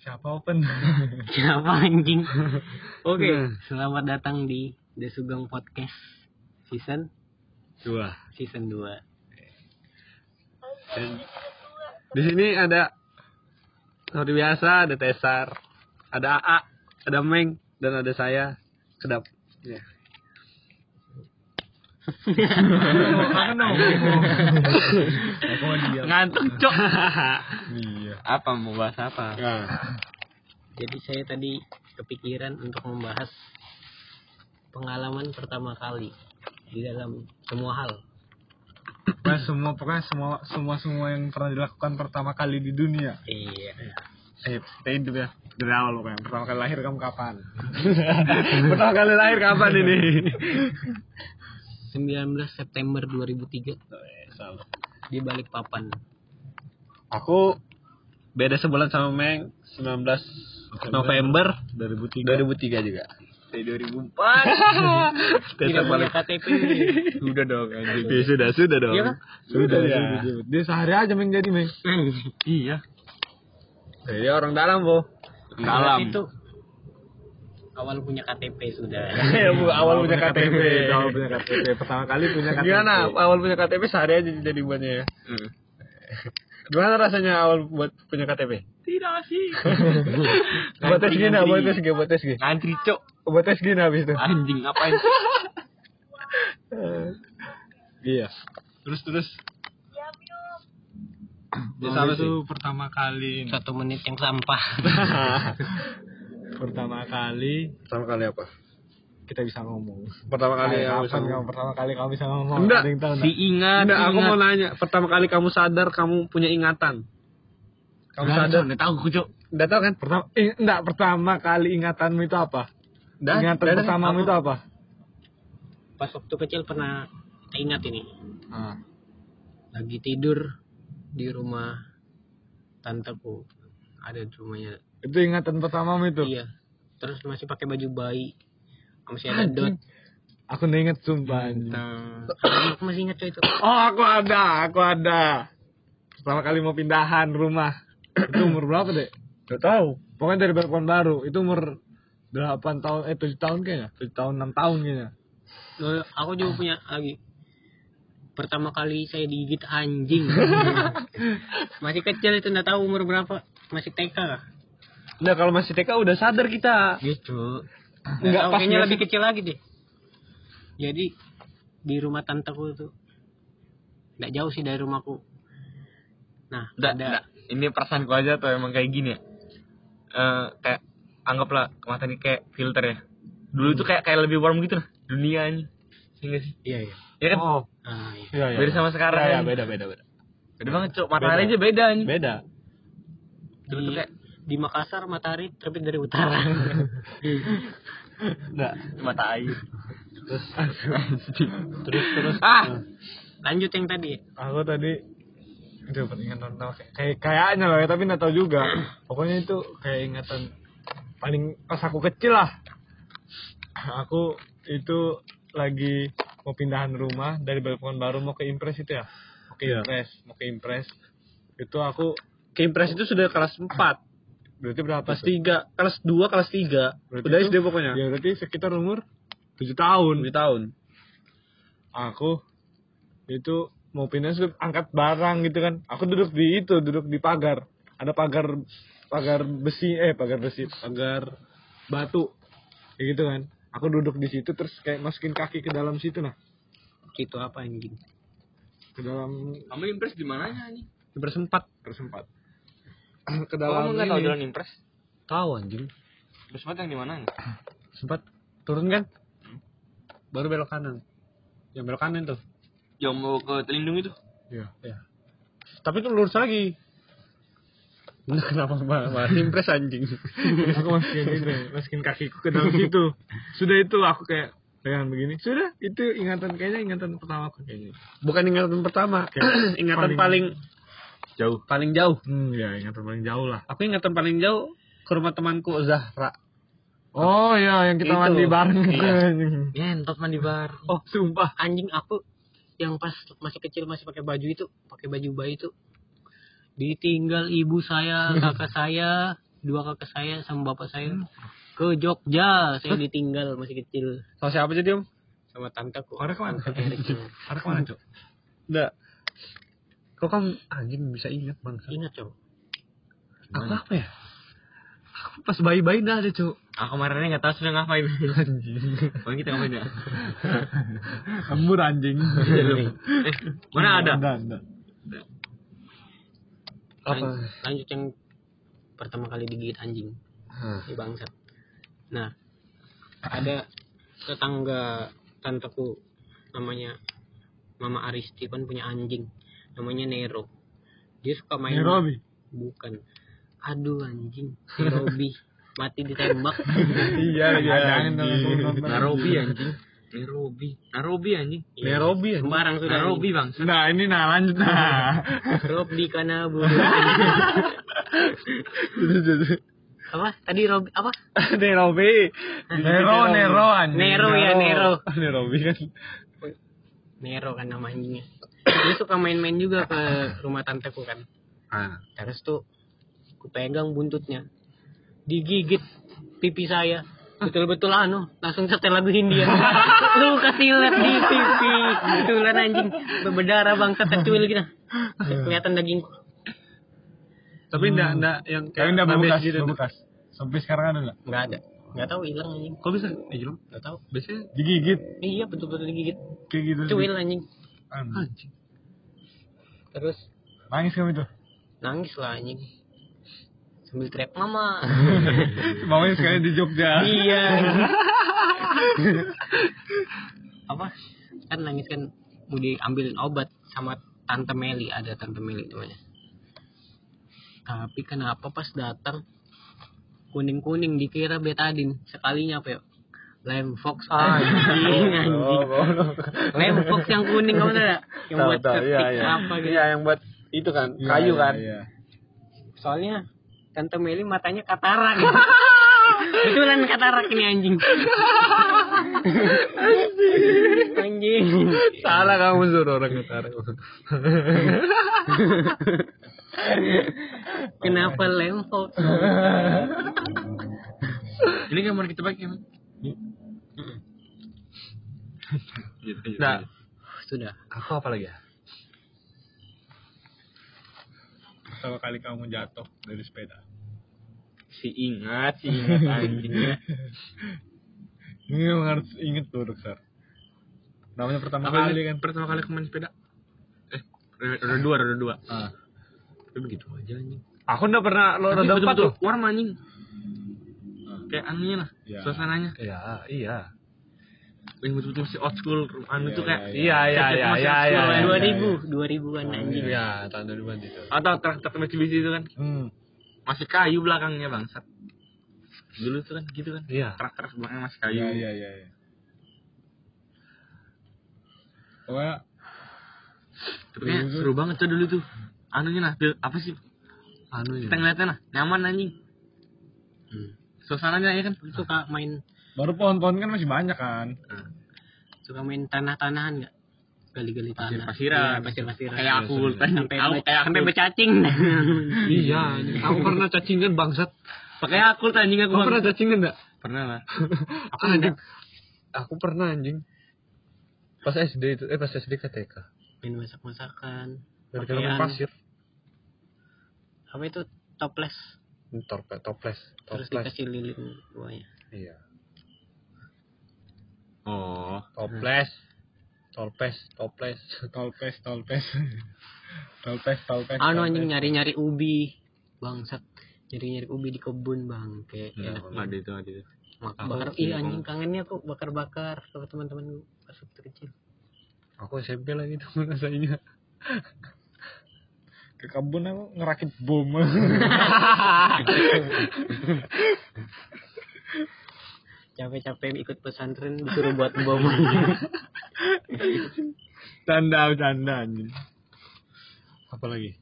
Siapa open? Siapa anjing? Oke, Nah. selamat datang di The Sugeng Podcast season Dua. season 2. Dan di sini ada seperti biasa ada Tesar, ada AA, ada Meng, dan ada saya kedap. Ya. Aku nongkrong. Aku mau diam. Ngantuk, Cok. Iya. Apa mau bahas apa? Nah, Jadi saya tadi kepikiran untuk membahas pengalaman pertama kali di dalam semua hal. Pokoknya semua pokoknya semua semua semua yang pernah dilakukan pertama kali di dunia. Iya. eh, stay hidup ya. Dari awal pokoknya. Pertama kali lahir kamu kapan? Pertama kali lahir kapan ini? 19 September 2003 Salah. di Balikpapan. Aku beda sebulan sama Meng 19 November 2003. 2003 juga. Dari 2004. Tidak punya balik. KTP. Sudah dong anjing. Ya, sudah, sudah dong. Iya kan? Sudah, ya. sudah, sudah. Dia sehari aja Meng jadi Meng. Iya. Jadi orang dalam, Bu. Dalam. Itu awal punya KTP sudah. ya, Bu, awal punya KTP. Awal punya KTP. Pertama kali punya KTP. Gimana awal punya KTP sehari aja jadi buatnya ya? Hmm. Gimana rasanya awal buat punya KTP? Tidak sih. buat tes gini, buat tes gini, buat tes gini. Ngantri cok. Buat tes gini habis itu. Anjing ngapain? Iya. Terus terus. Nah, sama itu pertama kali. Satu menit yang sampah. Pertama kali Pertama kali apa? kita bisa ngomong. Pertama kali kamu pertama kali kamu bisa ngomong? Enggak. Yang tahu enggak? Diingat. Enggak, aku mau nanya. Pertama kali kamu sadar kamu punya ingatan. Kamu sadar? Udah tahu aku cok. Udah tahu kan? Pertama, eh, enggak, pertama kali ingatanmu itu apa? Udah. Ingatan udah, pertamamu itu apa? Pas waktu kecil pernah ingat ini. Ah. Lagi tidur di rumah tanteku. Ada di rumahnya. Itu ingatan pertamamu itu. Iya. Terus masih pakai baju bayi. Masih ada dot. Aku udah inget sumpah. Aku masih ingat coy itu. Oh, aku ada, aku ada. Pertama kali mau pindahan rumah. itu umur berapa, Dek? Udah tahu. Pokoknya dari Balkon baru. Itu umur 8 tahun, eh 7 tahun kayaknya. 7 tahun, 6 tahun kayaknya. Loh, Aku juga punya lagi. Pertama kali saya digigit anjing. masih kecil itu nggak tahu umur berapa. Masih TK kah? Udah kalau masih TK udah sadar kita. Gitu. Nggak, Enggak pas kayaknya biasa- lebih kecil lagi deh. Jadi di rumah tanteku itu nggak jauh sih dari rumahku. Nah, Udah, ada udah. Ini perasaanku aja tuh emang kayak gini ya. Eh kayak anggaplah mata ini kayak filter ya. Dulu tuh kayak kayak lebih warm gitu lah dunianya. Iya nggak sih? iya iya. Ya kan? Oh, Ah, iya. iya, iya. Beda sama sekarang. Iya, iya, beda, beda, beda. Beda banget cok. Matahari aja beda anjing. Beda. Dulu tuh kayak di Makassar matahari terbit dari utara. Enggak. mata air. Terus, terus, terus. Ah! Lanjut yang tadi. Aku tadi itu ingatan pertama kayak kayaknya loh ya tapi nggak tahu juga pokoknya itu kayak ingatan paling pas aku kecil lah aku itu lagi mau pindahan rumah dari balkon baru mau ke impres itu ya mau ke Iya. impres mau ke impres itu aku Keimpres itu sudah kelas 4, berarti berapa kelas tuh? 3, kelas 2, kelas 3. Berarti Udah SD pokoknya. ya berarti sekitar umur tujuh tahun 7 tahun. aku itu mau pindah sudah angkat barang gitu kan aku duduk di itu duduk di pagar ada pagar pagar besi eh pagar besi pagar batu kayak gitu kan aku duduk di situ terus kayak masukin kaki ke dalam situ nah Itu apa anjing? ke dalam Kamu impres di mananya anjing? Impres 4. tersempat ke Kamu dalam nggak tahu jalan impres? Tahu anjing. Terus yang di mana? Sempat turun kan? Baru belok kanan. Yang belok kanan tuh. Yang mau ke Telindung itu? Iya. Ya. Tapi itu lurus lagi. Nah, kenapa malah impres anjing? aku masukin itu masukin kakiku ke dalam situ sudah itu aku kayak dengan begini sudah itu ingatan kayaknya ingatan pertama aku kayaknya Bukan ingatan pertama, Kayak ingatan paling- paling jauh. Paling jauh. hmm ya ingatan paling jauh lah Aku ingatan paling jauh ke rumah temanku Zahra. Oh iya yang kita Itu. mandi bareng Iya. Ngentot mandi bar. Oh sumpah. Anjing aku yang pas masih kecil masih pakai baju itu, pakai baju bayi itu. Ditinggal ibu saya, kakak saya dua kakak saya sama bapak saya ke Jogja. Saya ditinggal masih kecil Sama siapa jadi om? sama tanteku. Pada ke mana? Pada ke mana, Cok? Enggak. Kok kan anjing bisa ingat bang? Ingat coba. Aku apa ya? Aku pas bayi-bayi dah ada cuk. Aku kemarinnya nggak tahu sudah ngapain. Anjing. Bang kita ngapain ya? Lembur anjing. Eh, mana ada? Ada, ada. Apa? Lan- Lanjut yang pertama kali digigit anjing. Si bangsat. Nah, ada tetangga tanteku namanya Mama Aristi kan punya anjing namanya Nero. Dia suka main Nairobi. bukan. Aduh anjing, Nairobi mati ditembak. Iya, iya. Nonton. Nairobi anjing. Nairobi. Nairobi anjing. Nairobi ya. Sembarang sudah. Nairobi bang. Nah, ini nah lanjut nah. Robi karena bu. apa? Tadi Robi apa? Nairobi. Nero, Nero anjing. Nero ya, Nero. Nairobi kan. Nero kan nama anjingnya. Dia suka main-main juga ke rumah tanteku kan. Ah. Terus tuh ku pegang buntutnya. Digigit pipi saya. Betul-betul anu, langsung setel lagu Hindia. Lu kasih lihat di pipi. Betulan anjing. Berdarah bang kecuil gitu. Kelihatan dagingku. Tapi enggak enggak yang Tapi enggak bekas, gitu. bekas. Sampai sekarang ada enggak? Enggak ada. Enggak tahu hilang anjing. Kok bisa? Eh, hilang. Enggak tahu. Biasanya Digigit Iya betul-betul digigit. kayak gitu. Cuil anjing. Anjing. Terus Nangis kamu itu. nangis lah anjing. Sambil teriak mama. Mamanya sekali di Jogja. iya. Apa? Kan nangis kan mau diambilin obat sama tante Meli ada tante Meli namanya. Tapi kenapa pas datang kuning kuning dikira betadin sekalinya apa ya? Lem Fox anjing anjing. Lem Fox yang kuning kamu tahu nggak? Yang buat ketik Iya, iya. apa gitu. Iya, yang buat itu kan, Iya, kayu iya, kan. Iya. Soalnya tante Meli matanya katarak. Betulan katarak ini anjing. anjing. Salah kamu suruh orang ketarik. Kenapa lempok? Ini kan mau kita pakai. Gitu, gitu, Nah, gitu. Sudah. aku apa lagi ya? Pertama kali kamu jatuh dari sepeda. Si ingat, si ingat anjing. Ini harus inget tuh, Dokter. Namanya pertama Apa kali kan. pertama kali aku main sepeda? Eh, roda dua, roda dua. Ah. Tapi begitu aja anjing. Aku enggak pernah lo roda empat tuh. warm anjing. Kayak anunya lah, Iya. suasananya. Iya, iya. Yang betul-betul si old school, anu Iya, tuh kayak iya, Iya, iya, iya, masih iya, old iya. iya. Dua ribu, dua ribuan anjing. Iya, tahun 2000-an itu. atau traktor Mitsubishi itu kan Hmm. masih kayu belakangnya bangsat. Dulu tuh kan gitu kan. Iya. Traktor belakangnya masih kayu. Iya, iya, iya. iya. Pokoknya Tapi kayak seru banget tuh dulu tuh. Anunya nah, apa sih? Anu Kita ya. ngeliatnya nah, nyaman anjing. Hmm. Suasananya ya kan. Suka main baru pohon-pohon kan masih banyak kan. suka main tanah-tanahan nggak? Gali-gali tanah. Pasir-pasiran. Iya, pasir-pasiran. Kayak aku. Sampai Aku kayak sampai aku. bercacing. Iya, aku pernah cacingan bangsat. Pakai aku anjing aku. Pernah cacingan enggak? Pernah lah. Aku anjing. Aku pernah anjing. Pas SD itu, eh pas SD KTK. main masak-masakan. Dari dalam Pakaian. pasir. Apa itu? Toples. Torpe, toples, Terus toples. dikasih lilin buahnya. Iya. Oh. Toples. Toples, toples. Tolpes, tolpes. tolpes, tolpes. Anu anjing nyari-nyari ubi. Bangsat. Nyari-nyari ubi di kebun bang. Kayak enak Enggak ada itu, ada itu. Bakar iya anjing kangennya aku bakar-bakar sama teman-teman pas waktu kecil. Aku SMP lagi tuh ngerasainnya. Ke kebun aku ngerakit bom. Capek-capek ikut pesantren disuruh buat bom. Tanda, tanda. Apa lagi?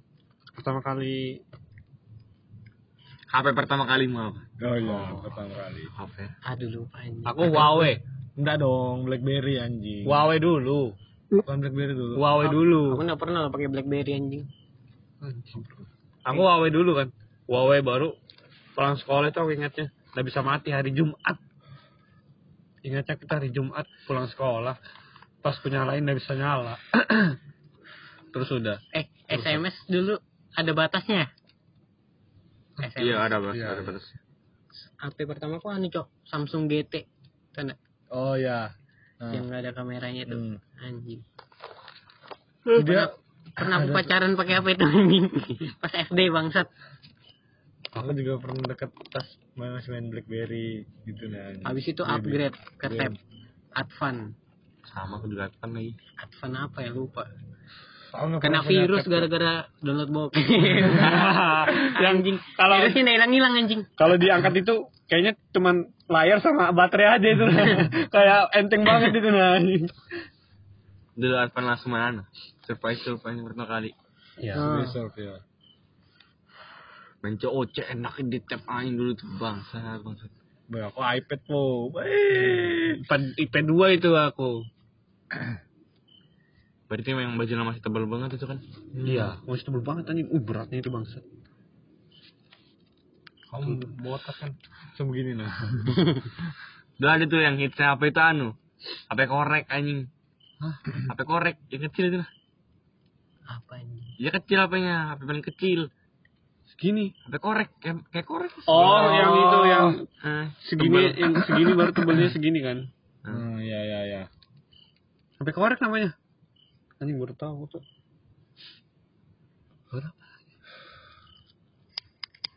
Pertama kali HP pertama kali mau apa? Oh iya, pertama kali. HP. Aduh lupa anjing. Aku Huawei. Enggak dong, BlackBerry anjing. Huawei dulu. Bukan BlackBerry dulu. Huawei dulu. Aku nggak pernah pakai BlackBerry anjing. Aku Huawei dulu kan. Huawei baru pulang sekolah itu aku ingatnya nggak bisa mati hari Jumat ingatnya kita hari Jumat pulang sekolah pas punya lain nggak bisa nyala terus udah Eh, SMS dulu ada batasnya. SMS. Iya ada bang. Iya, Ada iya. batas. HP pertama kok anu, Cok? Samsung GT. Tanda Oh ya. Nah. yang nggak ada kameranya tuh. Hmm. Anjing. Dia Pernah aku pacaran pakai HP itu anjing. Pas SD bangsat. aku juga pernah deket pas main masih main BlackBerry gitu nah. Habis itu upgrade ke tab Advan. Sama aku juga kan lagi. Advan apa ya lupa. Nggak Kena virus gara-gara download bokep. yang anjing. kalau Virusnya nggak hilang-hilang anjing. kalau diangkat itu kayaknya cuman layar sama baterai aja itu kayak enteng banget itu nah Dulu Advan langsung mana? Surprise surprise pertama kali. ya Ah. Reserve, ya. Main COC enak di tap aing dulu tuh bangsa bangsa. Boy, aku iPad po. IPad iPad 2 itu aku Berarti memang baju masih tebal banget itu kan? iya masih tebel banget anjing uh beratnya itu bangsa Kamu botak kan. Sebegini nah. Udah ada tuh yang hitsnya apa itu anu? HP korek anjing. Hah? HP korek yang kecil itu lah. Apa anjing? Ya kecil apanya, HP paling kecil. segini HP korek, kayak, kayak korek. oh yang itu yang Ah, segini tebal. yang segini baru tebelnya segini kan Hmm, ya ya ya. sampai korek namanya anjing baru tahu tuh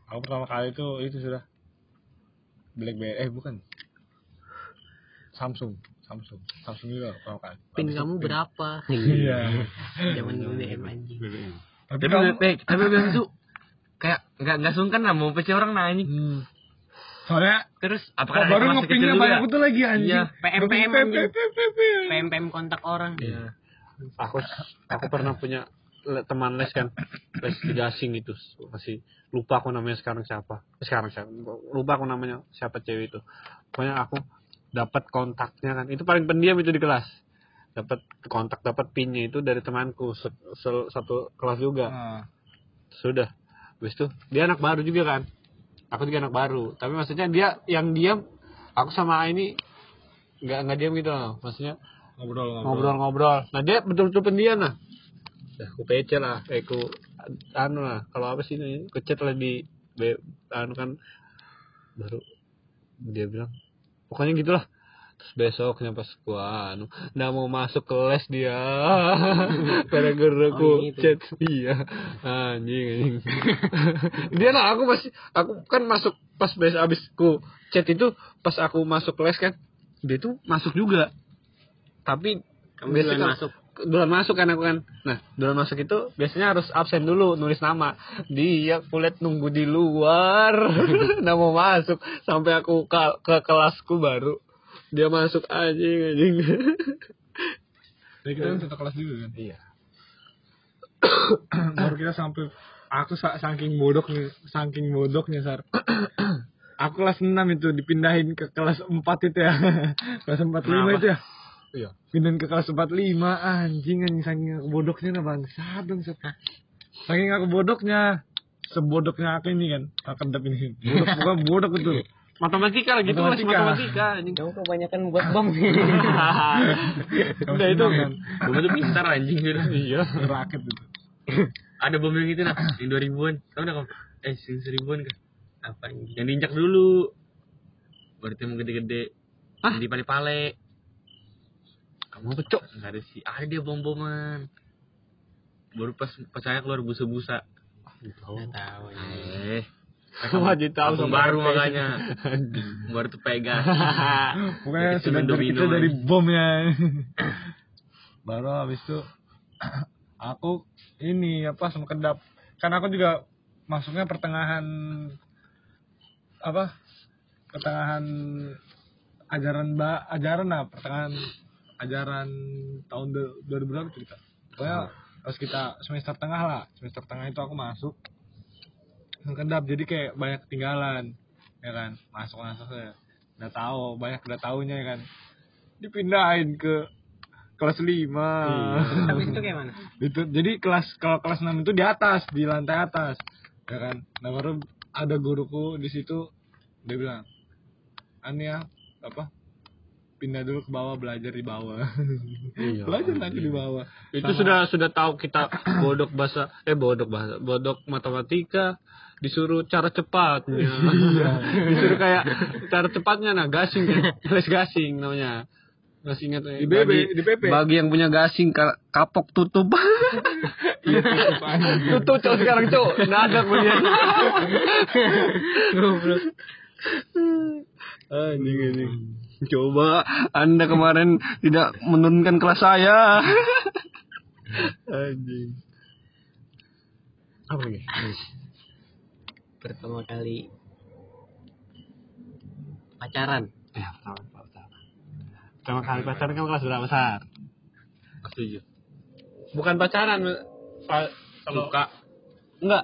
Aku pertama kali itu itu sudah BlackBerry eh bukan. Samsung, Samsung. Samsung juga pertama kali. Pin kamu itu berapa? Iya. Zaman BBM anjing. Tapi Tapi kamu eh, tapi bilang tuh kayak nggak nggak sungkan lah mau PC orang nah anjing. hmm. Soalnya Terus kok apakah baru juga? banyak betul lagi anjing. Iya. PM, PM, PM. PM. PM-PM kontak orang. Iya. aku aku pernah punya teman les kan les di gasing gitu masih lupa aku namanya sekarang siapa sekarang siapa lupa aku namanya siapa cewek itu pokoknya aku dapat kontaknya kan itu paling pendiam itu di kelas dapat kontak dapat pinnya itu dari temanku se- se- satu kelas juga Nah, sudah habis itu dia anak baru juga kan aku juga anak baru tapi maksudnya dia yang diam aku sama ini nggak nggak diam gitu loh maksudnya ngobrol ngobrol. ngobrol-ngobrol. Nah dia betul-betul pendiam lah. Ya, aku PC lah, eh ku anu lah. Kalau apa sih ini? Kecet lah di anu kan baru dia bilang pokoknya gitulah. Terus besoknya pas gua anu nggak mau masuk ke les dia. Gara-gara aku Oh, gitu. chat. Iya. Anjing anjing. dia lah aku masih aku kan masuk pas bes abis ku chat itu pas aku masuk les kan dia tuh masuk juga tapi Kamu masuk. Duluan masuk kan aku kan. Nah duluan masuk itu biasanya harus absen dulu nulis nama. Dia kulit nunggu di luar. Nggak mau masuk. Sampai aku ke, ke kelasku baru. Dia masuk anjing. Anjing kita kan satu kelas juga kan. iya. Baru kita sampai aku sa- saking bodohnya saking bodohnya sar. Aku kelas 6 itu dipindahin ke kelas 4 itu ya. Kelas 45 Kenapa? itu ya iya pindahin ke kelas 45 anjing anjing saking aku bodohnya nah bangsa dong Sar. saking aku bodohnya sebodoknya aku ini kan akan tapi ini bodoh bukan bodoh betul matematika lagi tuh masih Matematika. matematika anjing Kamu kebanyakan buat bom. udah itu kan Gue tuh pintar anjing gitu. iya raket itu Ada bom yang gitu nah, yang 2000-an. Tahu enggak kamu? Eh, yang seribuan kan? Apa? Yang diinjak dulu. Baru yang gede-gede. Di pale-pale. Kamu pecok Enggak ada sih. Ada dia bom-boman. Baru pas pas saya keluar busa-busa. Nggak tahu. anjing. Eh, wajib tahu sama baru makanya. baru tuh pokoknya Itu sudah dari kecil dari bom ya baru habis itu aku ini apa sama kedap kan aku juga masuknya pertengahan apa pertengahan ajaran ba ajaran lah pertengahan ajaran tahun de- 2000 berapa tuh kita pokoknya pas kita semester tengah lah semester tengah itu aku masuk kedap jadi kayak banyak ketinggalan ya kan? Masuk masuk ya. Udah tahu banyak udah tahunya ya kan? Dipindahin ke kelas 5 Habis itu kayak mana? itu jadi kelas kalau kelas 6 itu di atas di lantai atas ya kan? Nah baru ada guruku di situ dia bilang Ania apa pindah dulu ke bawah belajar di bawah. Iya, belajar nanti di anjing. bawah. Itu sudah sudah tahu kita bodok bahasa eh bodok bahasa bodok matematika disuruh cara cepatnya. Disuruh kayak cara cepatnya nah gasing les gasing namanya. Masih ingat eh, Di BB, bagi, di PP. bagi yang punya gasing ka- kapok tutup. Tutup cowok sekarang cowok nggak ada punya Goblok. anjing anjing coba anda kemarin tidak menurunkan kelas saya. Anjing. Apa lagi? Pertama kali pacaran. ya pertama pertama. Pertama kali pacaran kamu kelas berapa besar Setuju. bukan pacaran kalau Suka. enggak.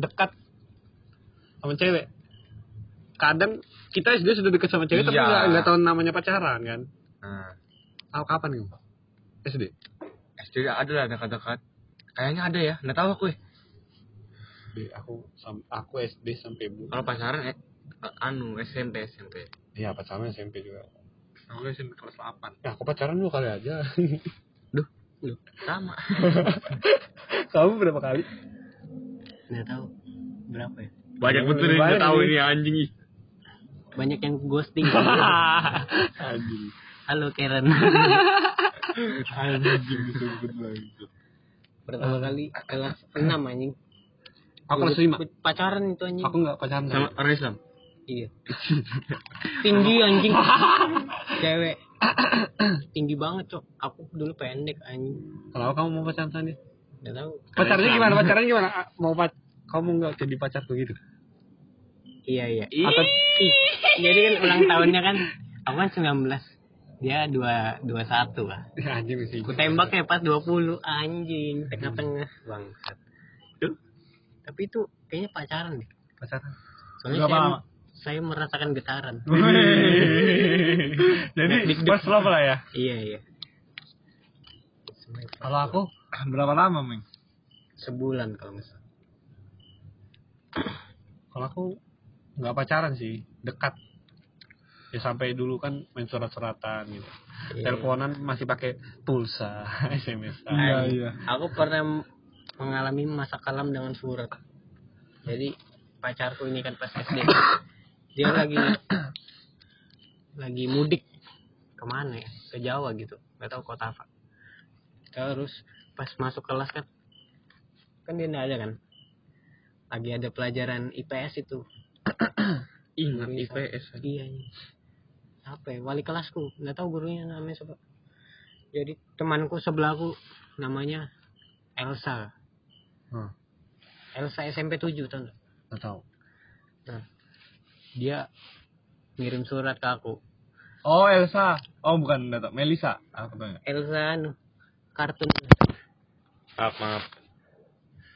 Dekat. Sama cewek. Kadang kita SD sudah dekat sama cewek tapi Iya. enggak enggak tahu namanya pacaran kan Nah, tahu kapan nih SD SD ada lah dekat-dekat. Kayaknya ada ya, nggak tahu aku ya. SD aku aku SD sampai bu Kalau pacaran eh, anu SMP SMP. iya pacaran SMP juga aku SMP kelas 8 ya aku pacaran dua kali aja Loh, Sama. kamu berapa kali nggak tahu berapa ya? Banyak betul yang nggak tahu ini anjing. Banyak yang ghosting. Halo Karen. Pertama kali kelas 6 anjing. aku kelas lima Pacaran itu anjing. aku enggak pacaran Sama orang Islam. Iya. Tinggi anjing. Cewek. Tinggi banget, Cok. Aku dulu pendek anjing. kalau kamu mau pacaran sama dia Enggak tahu. pacarnya gimana pacarnya gimana mau pac kamu enggak jadi pacarku gitu Iya, iya. Atau ih, jadi kan ulang tahunnya kan aku kan 19. Dia 2 21 lah. anjing sih Aku tembaknya pas 20 anjing tengah-tengah bangsat. Tuh. Tapi itu kayaknya pacaran deh. pacaran Soalnya Berapa saya, lama? saya merasakan getaran. jadi first love lah ya iya, iya. kalau aku berapa lama meng sebulan kalau misalnya. kalau aku nggak pacaran sih dekat ya sampai dulu kan main surat-suratan gitu Iya. teleponan masih pakai pulsa sms Iya, iya. Aku pernah mengalami masa kelam dengan surat. Jadi pacarku ini kan pas SD. Dia lagi lagi mudik ke mana ya? Ke Jawa gitu. Gak tahu kota apa. Terus pas masuk kelas kan kan dia nggak ada kan. Lagi ada pelajaran IPS itu. Ingat IPS. Iya. iya. Apa ya? Wali kelasku. Nggak tahu gurunya namanya siapa. Jadi temanku sebelahku namanya Elsa. Hmm. Elsa SMP 7 tau nggak? nggak tahu Nah, dia ngirim surat ke aku. oh Elsa oh bukan data Melisa aku tanya Elsa anu kartun Maaf, maaf.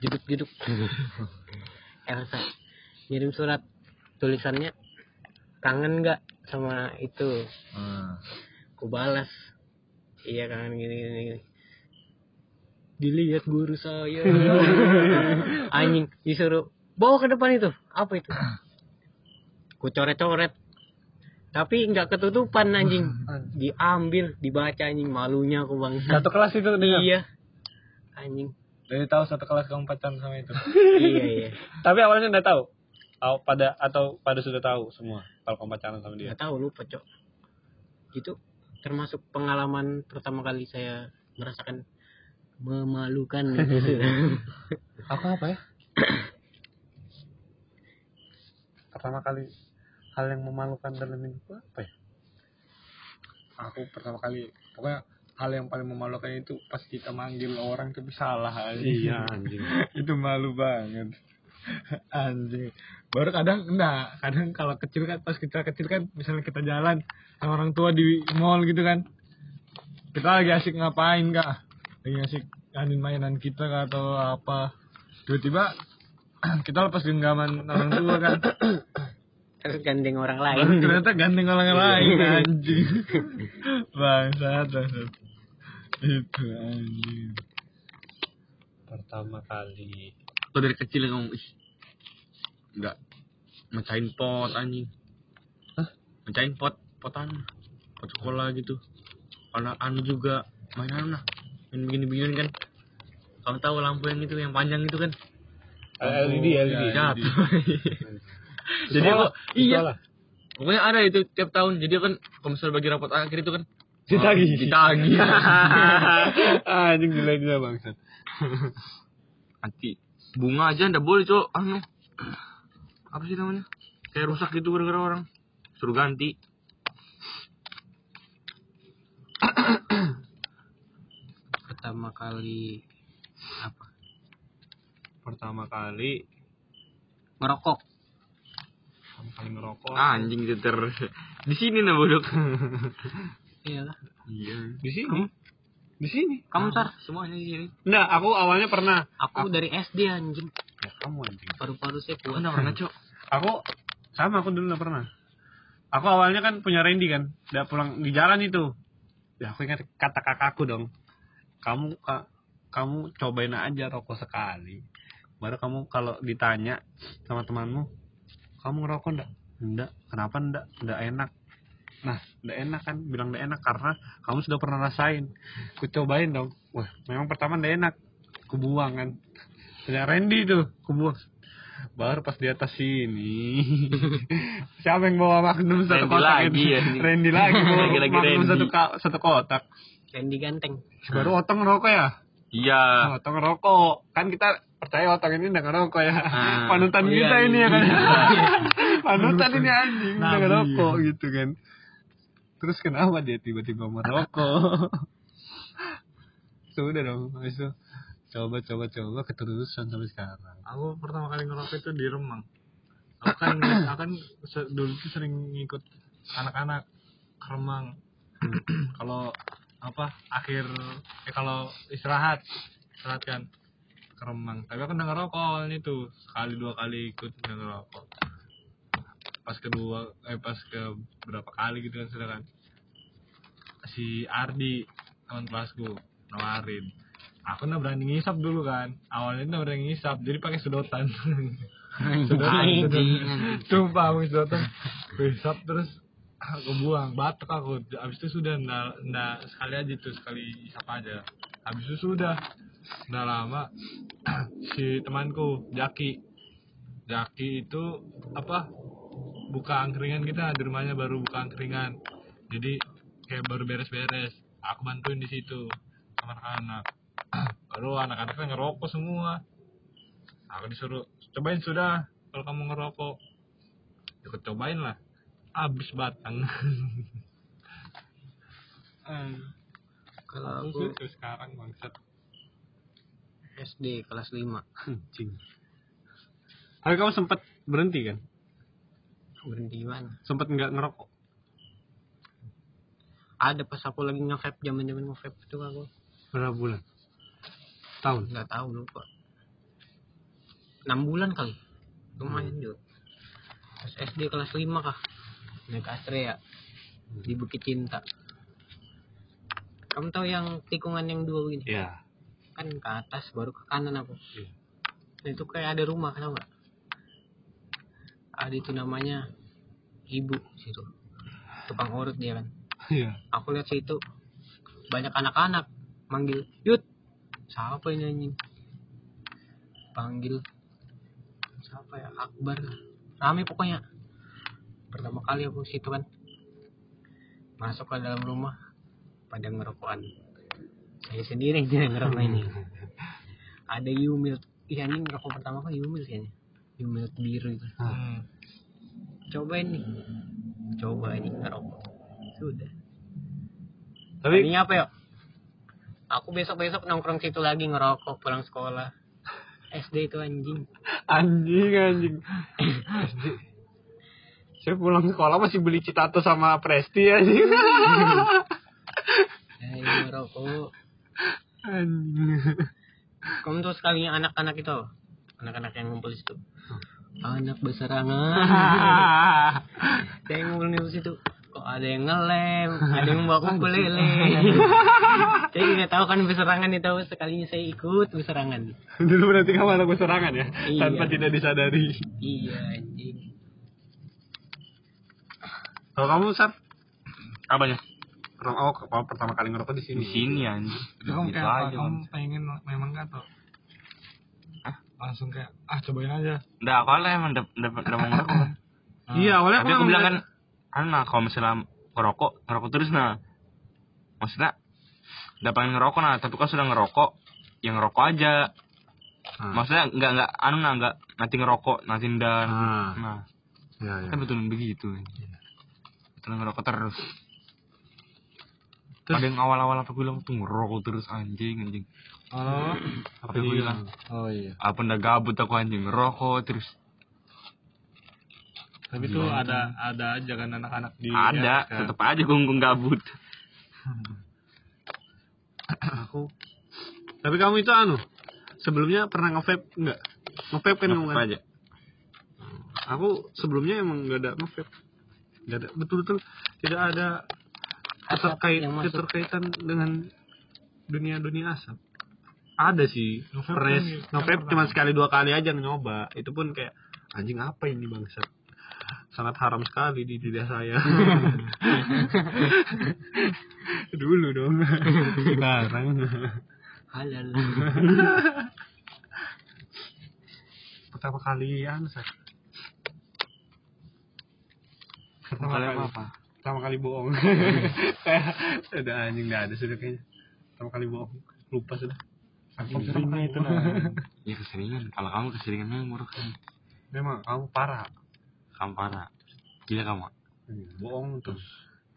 jeduk-jeduk. Elsa ngirim surat tulisannya kangen nggak sama itu? Hmm. ku balas. Iya kangen gini gini, gini. dilihat guru saya. Anjing disuruh bawa ke depan itu. Apa itu? Ku coret-coret. Tapi nggak ketutupan anjing. Diambil dibaca anjing. Malunya aku bang. Satu kelas itu dengan iya. Anjing. Jadi tahu satu kelas kamu pacaran sama itu. iya iya. Tapi awalnya nggak tahu pada atau pada sudah tahu semua kalau kamu pacaran sama dia? Nggak tahu lupa cok. Itu termasuk pengalaman pertama kali saya merasakan memalukan. Aku apa ya? Pertama kali hal yang memalukan dalam hidupku apa ya? Aku pertama kali pokoknya hal yang paling memalukan itu pas kita manggil orang tapi salah aja. iya anjing. Itu malu banget. Anjing. Baru kadang enggak, kadang kalau kecil kan pas kita kecil kan misalnya kita jalan sama orang tua di mall gitu kan. Kita lagi asik ngapain kak? Lagi asik nganin mainan kita kah atau apa. Tiba-tiba kita lepas genggaman orang tua kan. terus gandeng orang lain Baru ternyata ganteng orang lain anjing. Bangsat, bangsat. Itu anjing. pertama kali Lo dari kecil kamu ih. Enggak mecahin pot anjing. Mecahin pot potan pot sekolah gitu. Karena anu juga mainan lah. Main begini begini kan. Kamu tahu lampu yang itu yang panjang itu kan? LED LED Siap. jadi Sekolah, kok iya. sekolah. pokoknya ada itu tiap tahun. Jadi kan misalnya bagi rapot akhir itu kan. Ditagih. oh, ditagih. Anjing gila gila bangsat. Nanti bunga aja ndak boleh cok. Anu. Apa sih namanya? Kayak rusak gitu gara-gara orang. Suruh ganti. Pertama kali apa? pertama kali Ngerokok. pertama kali ngerokok. Anjing geter di sini nah bodoh Iyalah. iya. Di sini di sini Kamu sar? semuanya di sini Nah, aku awalnya pernah. Aku dari SD anjing. Ya, kamu anjing. Paru-paru saya aku kuat. nggak pernah cok Aku sama aku dulu nggak pernah. Aku awalnya kan punya Randy kan, udah pulang di jalan itu. Ya aku ingat kata kakakku dong. Kamu ka- kamu cobain aja rokok sekali. Baru kamu kalau ditanya sama temanmu, kamu ngerokok enggak? Enggak. Kenapa enggak? Enggak enak. Nah, enggak enak kan? Bilang enggak enak karena kamu sudah pernah rasain. Ku cobain dong. Wah, memang pertama enggak enak. Ku buang kan. Punya Randy tuh, ku buang. Baru pas di atas sini. Siapa yang bawa Magnum satu Randy kotak lagi ya, ini. Randy lagi bawa Lagi-lagi Magnum Randy. satu satu kotak. Randy ganteng. Baru otong ngerokok ya? iya Otong ngerokok. Kan kita percaya otong ini udah ngerokok ya. Ah. Panutan Oh, iya, kita ini ya kan. iya. Panutan ini anjing udah ngerokok gitu kan. Terus kenapa dia tiba-tiba merokok? Sudah dong, habis itu coba coba coba keterusan sampai sekarang. Aku pertama kali ngerokok itu di Remang. Aku kan, aku kan dulu tuh sering ngikut anak-anak ke Remang. kalau apa akhir eh kalau istirahat istirahat kan ke Remang. Tapi aku udah ngerokok awalnya tuh sekali dua kali ikut udah ngerokok. Pas kedua eh pas ke berapa kali gitu kan sudah kan. Si Ardi teman kelasku nawarin. Aku nggak berani ngisap dulu kan. Awalnya nggak berani ngisap jadi pakai sedotan. Sedotan sumpah pakai sedotan. Ngisap terus aku buang batuk aku. Habis itu sudah nggak nggak sekali aja tuh sekali isap aja. Habis itu sudah nggak lama si temanku Jaki. Jaki itu apa buka angkringan kita di rumahnya baru buka angkringan jadi kayak baru beres-beres aku bantuin di situ sama anak-anak baru anak-anak kan ngerokok semua aku disuruh cobain sudah kalau kamu ngerokok ikut cobain lah habis batang Kalau aku Aku sekarang bangsat. SD kelas 5. Anjing. Tapi kamu sempat berhenti kan? Berhenti mana? Sempat nggak ngerokok? Ada pas aku lagi nge-vape zaman-zaman nge-vape itu aku Berapa bulan? Tahun? nggak tahu lupa. 6 bulan kali. Lumayan juga. Pas SD kelas 5 kah? Naik Astrea di Bukit Cinta. Kamu tahu yang tikungan yang dua begini? Iya. Kan ke atas baru ke kanan aku. Iya. Nah, itu kayak ada rumah, nggak? Ada itu namanya ibu situ. Tukang urut dia kan. Iya. Aku lihat situ banyak anak-anak manggil, "Yut." Siapa ini anjing? Panggil siapa ya? Akbar. Rame pokoknya. Pertama kali aku situ kan. Masuk ke dalam rumah pada ngerokokan. Saya sendiri yang ngerokok ini. Ada Yumil. Iya anjing rokok pertama kan Yumil kayaknya. Yumil biru itu. hmm. Cobain nih. Coba ini ngerokok. Sudah. Tapi Tadinya apa ya? Aku besok-besok nongkrong situ lagi ngerokok pulang sekolah. SD itu anjing. anjing anjing. SD. Saya pulang sekolah masih beli citato sama Presti anjing. Eh, ngerokok. anjing. Kamu tuh sekalinya anak-anak itu. Anak-anak yang ngumpul di situ. Anak beserangan. Saya ngumpul di situ. Kok ada yang ngelem, ada yang bawa ukulele. saya tidak tahu kan beserangan itu sekalinya saya ikut beserangan. Dulu berarti kamu anak serangan ya? Iya. Tanpa tidak disadari. Iya anjing. Kalau kamu Sar, Apanya? pertama oh, kamu pertama kali ngerokok di sini. Di sini anjing. Kamu kayak apa? Kamu pengen memang nggak tuh? Langsung kayak ah cobain aja. Udah awalnya emang udah udah mau ngerokok kan. Iya, awalnya Tapi aku bilang kan, nggak- kan nah kalau misalnya ngerokok, ngerokok terus nah. Maksudnya, udah pengen ngerokok nah, tapi kalau sudah ngerokok, yang ngerokok aja. Ah. Maksudnya nggak nggak anu nah nggak nanti ngerokok nanti dan Ah. nah Iya, iya. kan betul begitu. Betul ngerokok terus. Terus- Ada yang awal-awal apa bilang tuh ngerokok terus anjing anjing. Oh, Apa yang bilang? Oh iya. Apa ndak gabut aku anjing ngerokok terus. Tapi tuh ada ada aja kan anak-anak di Ada, ya, tetep aja gonggong gabut. Aku. Tapi kamu itu anu, sebelumnya pernah nge-vape enggak? Nge-vape kan kamu kan? aja. Aku sebelumnya emang enggak ada nge-vape. Enggak ada betul-betul tidak ada keterkait yang masuk. keterkaitan dengan dunia-dunia asap. Ada sih, pres, kan yang cuma sekali dua kali aja nyoba. Itu pun kayak anjing apa ini bangsat. Sangat haram sekali di lidah saya. Dulu dong. Sekarang. Halal. pertama kali Sat. pertama kali apa? Pertama kali bohong udah anjing nggak ada sudah kayaknya pertama kali bohong lupa sudah Keseringan itu nah. Ya keseringan. Kalau kamu keseringan memang nguruk memang kamu parah Kamu parah. Gila kamu. bohong terus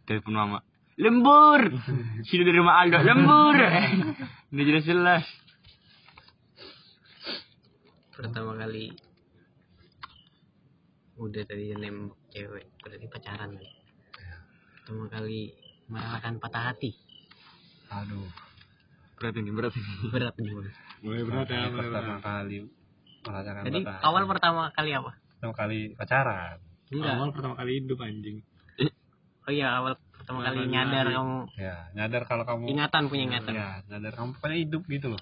Telepon mama. Lembur. Sudah dari rumah Aldo. Lembur. Udah jelas-jelas. Pertama kali udah tadi nembak cewek, berarti pacaran kali. Pertama kali merasakan patah hati. aduh Berat ini, berat ini. Berat Bang. mulai berat ya pertama kali merasakan Jadi patah awal hati. pertama kali apa? pertama kali pacaran Enggak. awal pertama kali hidup anjing Oh iya, awal pertama kali nyadar kamu ya nyadar kalau kamu ingatan punya ingatan. ya nyadar kamu pokoknya hidup gitu loh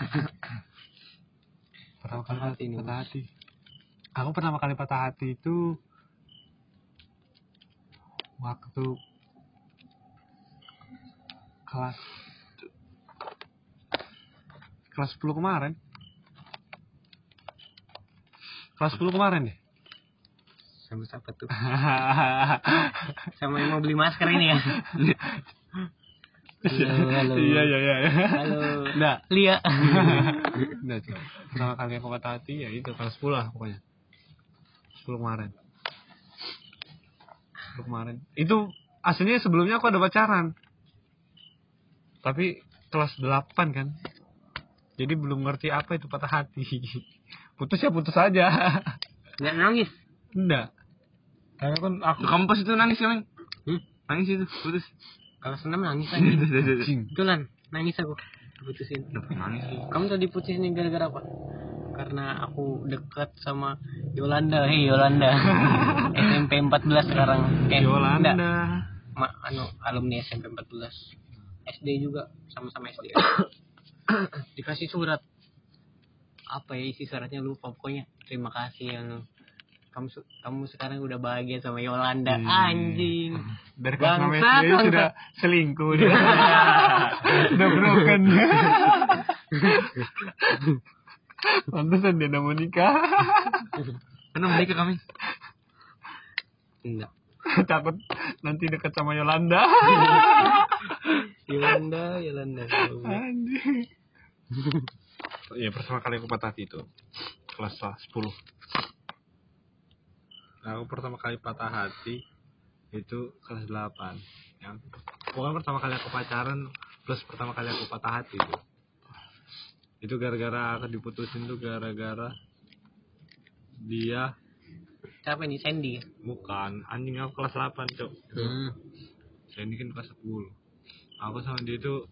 pertama kali Patah hati ini, patah hati aku pertama kali patah hati itu waktu kelas kelas 10 kemarin kelas 10 kemarin deh Sama siapa tuh? Sama yang mau beli masker ini ya? Halo, halo. iya iya iya Halo. Nggak. Lia. Cok. Pertama kali aku patah hati ya itu kelas 10 lah pokoknya. 10 kemarin. 10 kemarin. Itu aslinya sebelumnya aku ada pacaran. Tapi kelas 8 kan. Jadi belum ngerti apa itu patah hati. Putus ya putus aja. Nggak nangis. Enggak. Karena kan aku kamu pas itu nangis kan? Hmm? Nangis itu, putus. Kalau senam nangis lagi. Betulan, nangis aku. Diputusin. Udah nangis. Kamu tuh diputusin gara-gara apa? Karena aku dekat sama Yolanda. Hei Yolanda. SMP 14 sekarang. Eh, Yolanda. enggak. Ma, anu, alumni SMP 14. SD juga, sama-sama SD. Dikasih surat. Apa ya isi suratnya lupa pokoknya. Terima kasih yang kamu kamu sekarang udah bahagia sama Yolanda. Hmm. Anjing. Dari kelas 6 Bangsat, SD sudah selingkuh dia. Udah broken. Pantesan dia udah mau nikah. Karena menikah kami. Enggak. Takut nanti dekat sama Yolanda. Yolanda, Yolanda. Anjing. Iya pertama kali aku patah hati itu kelas 10. Nah, aku pertama kali patah hati itu kelas 8. Yang pokoknya pertama kali aku pacaran plus pertama kali aku patah hati itu. Itu gara-gara aku diputusin tuh gara-gara dia Siapa ini Sandy? bukan anjing aku kelas 8, Cok. Hmm. saya ini kan kelas 10 aku sama dia itu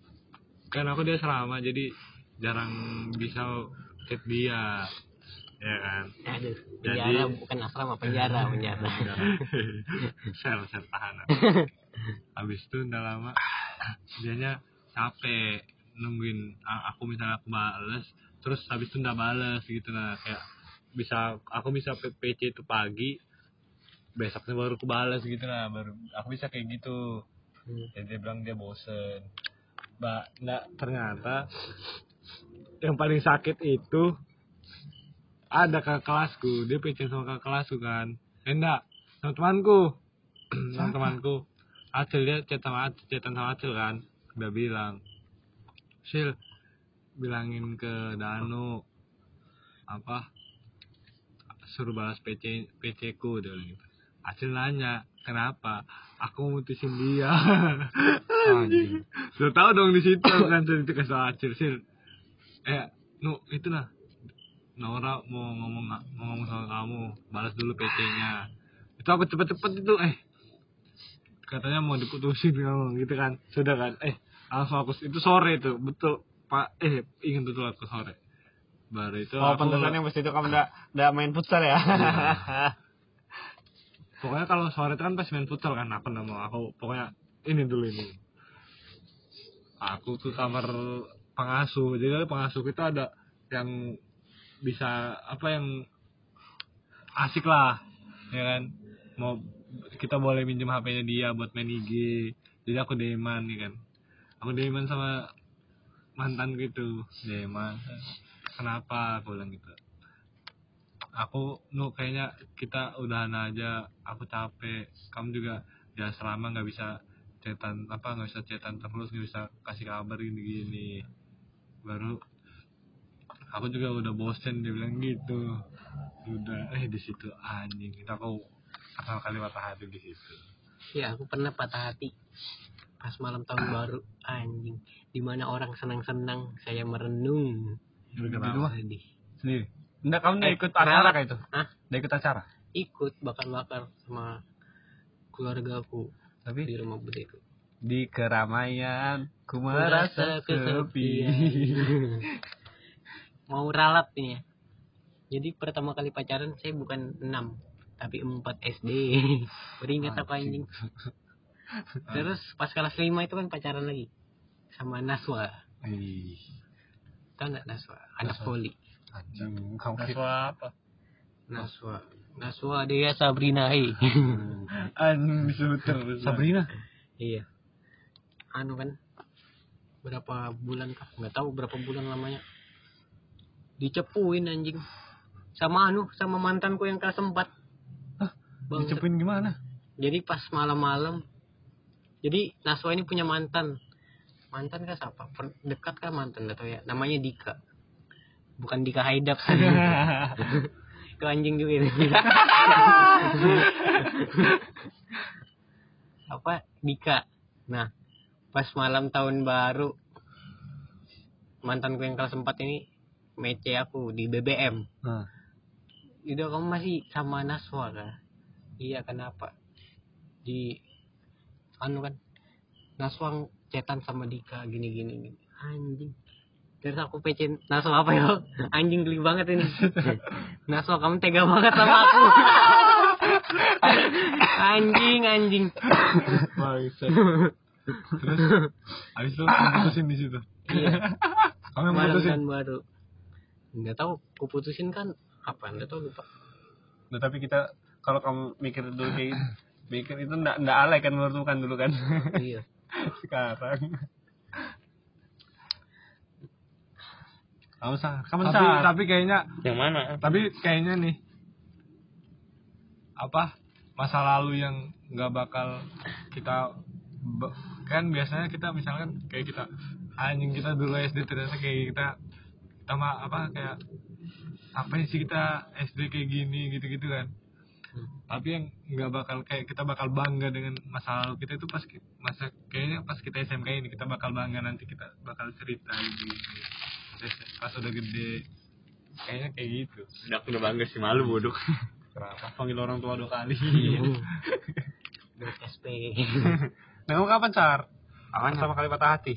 kan aku dia selama jadi jarang bisa chat dia ya kan Aduh, Jadi- penjara bukan asrama, penjara, penjara. sel sel tahanan habis itu udah lama dianya capek nungguin a- aku misalnya aku bales terus habis itu nggak bales gitu nah kayak bisa aku bisa PC itu pagi besoknya baru kebalas gitu lah baru aku bisa kayak gitu. Dan dia bilang dia bosen. Mbak nggak ternyata yang paling sakit itu ada kakak kelasku dia PC sama kakak kelasku kan. Eh, enggak sama temanku. Sama temanku. Acil dia sama Acil chatan sama Acil kan udah bilang Sil bilangin ke Danu apa suruh balas PC PC ku dia bilang gitu. Acil nanya kenapa? Aku mutusin dia. Anjing. Lo tau dong di situ kan cerita ke Acil Sil. Eh nu itu lah Nora mau ngomong mau ngomong sama kamu balas dulu PC-nya itu aku cepet-cepet itu eh. Katanya mau diputusin kamu gitu kan. Sudah kan? Eh langsung aku itu sore itu betul pak eh ingin betul aku sore. Baru itu oh aku- pas itu kamu udah udah main futsal ya? Pokoknya kalau sore itu kan pas main futsal kan aku nggak mau aku pokoknya ini dulu ini. Aku ke kamar pengasuh jadi pengasuh kita ada yang bisa apa yang asik lah ya kan? Mau kita boleh minjem HP-nya dia buat main IG jadi aku deman nih kan aku deman sama mantan gitu. Deman kenapa? Aku bilang gitu. Aku nu kayaknya kita udahan aja. Aku capek. Kamu juga jangan selama nggak bisa cetan apa nggak bisa cetan terus nggak bisa kasih kabar gini gini baru aku juga udah bosen dia bilang gitu. Udah eh di situ anjing. Kita kau pertama kali patah hati di situ. Ya aku pernah patah hati pas malam tahun baru anjing. Di mana orang senang-senang saya merenung. Gara-gara apa? sedih. Sendiri? Enggak kamu Eh, ikut acara kayak itu? Hah? udah ikut acara? Ikut bakar-bakar sama keluargaku tapi? di rumah bude itu di keramaian ku merasa kesepian. mau ralat nih ya. Jadi pertama kali pacaran saya bukan 6 tapi 4 SD baru ingat apa anjing terus pas kelas 5 itu kan pacaran lagi sama Naswa. Ih, tau nggak Naswa? Anak poli. Anjing kira apa? Naswa. Naswa dia Sabrina hei. Anjing disebut terus. Sabrina? Iya. Anu kan berapa bulan kah? Nggak tahu berapa bulan lamanya. Dicepuin anjing. Sama anu sama mantanku yang kelas 4 Bang, dicepuin gimana? Jadi pas malam-malam jadi Naswa ini punya mantan. Mantan kah siapa? Dekat kah mantan? Atau ya. Namanya Dika. Bukan Dika Haidap itu anjing juga itu. Apa? Dika. Nah pas malam tahun baru mantanku yang kelas 4 ini mece aku di BBM Nah, Udah kamu masih sama Naswa kan? Iya kenapa? Di anu kan Naswa cetan sama Dika gini gini gini. Anjing. Terus aku PC Naswa apa ya? Anjing geli banget ini. Naswa kamu tega banget sama aku. anjing anjing. Terus habis itu putusin di situ. Iya. Kamu yang putusin. tahun baru. Nggak tahu, ku putusin kan apa? Nggak tahu lupa. Nah, tapi kita kalau kamu mikir dulu kayak mikir itu ndak ndak alay kan menurutmu kan dulu kan? Iya. sekarang. Kamu sah kamu Tapi, sah tapi kayaknya Yang mana? tapi kayaknya nih apa masa lalu yang nggak bakal kita kan biasanya kita misalkan kayak kita anjing kita dulu SD ternyata kayak kita mah apa kayak apa sih kita SD kayak gini gitu-gitu kan tapi yang nggak bakal kayak kita bakal bangga dengan masa lalu kita itu pas masa kayaknya pas kita SMK ini kita bakal bangga nanti kita bakal cerita gitu pas udah gede kayaknya kayak gitu. Udah aku udah bangga sih malu bodoh. kenapa? Panggil orang tua dua kali. Buat SP. nah kamu kapan car Apanya? pertama kali patah hati?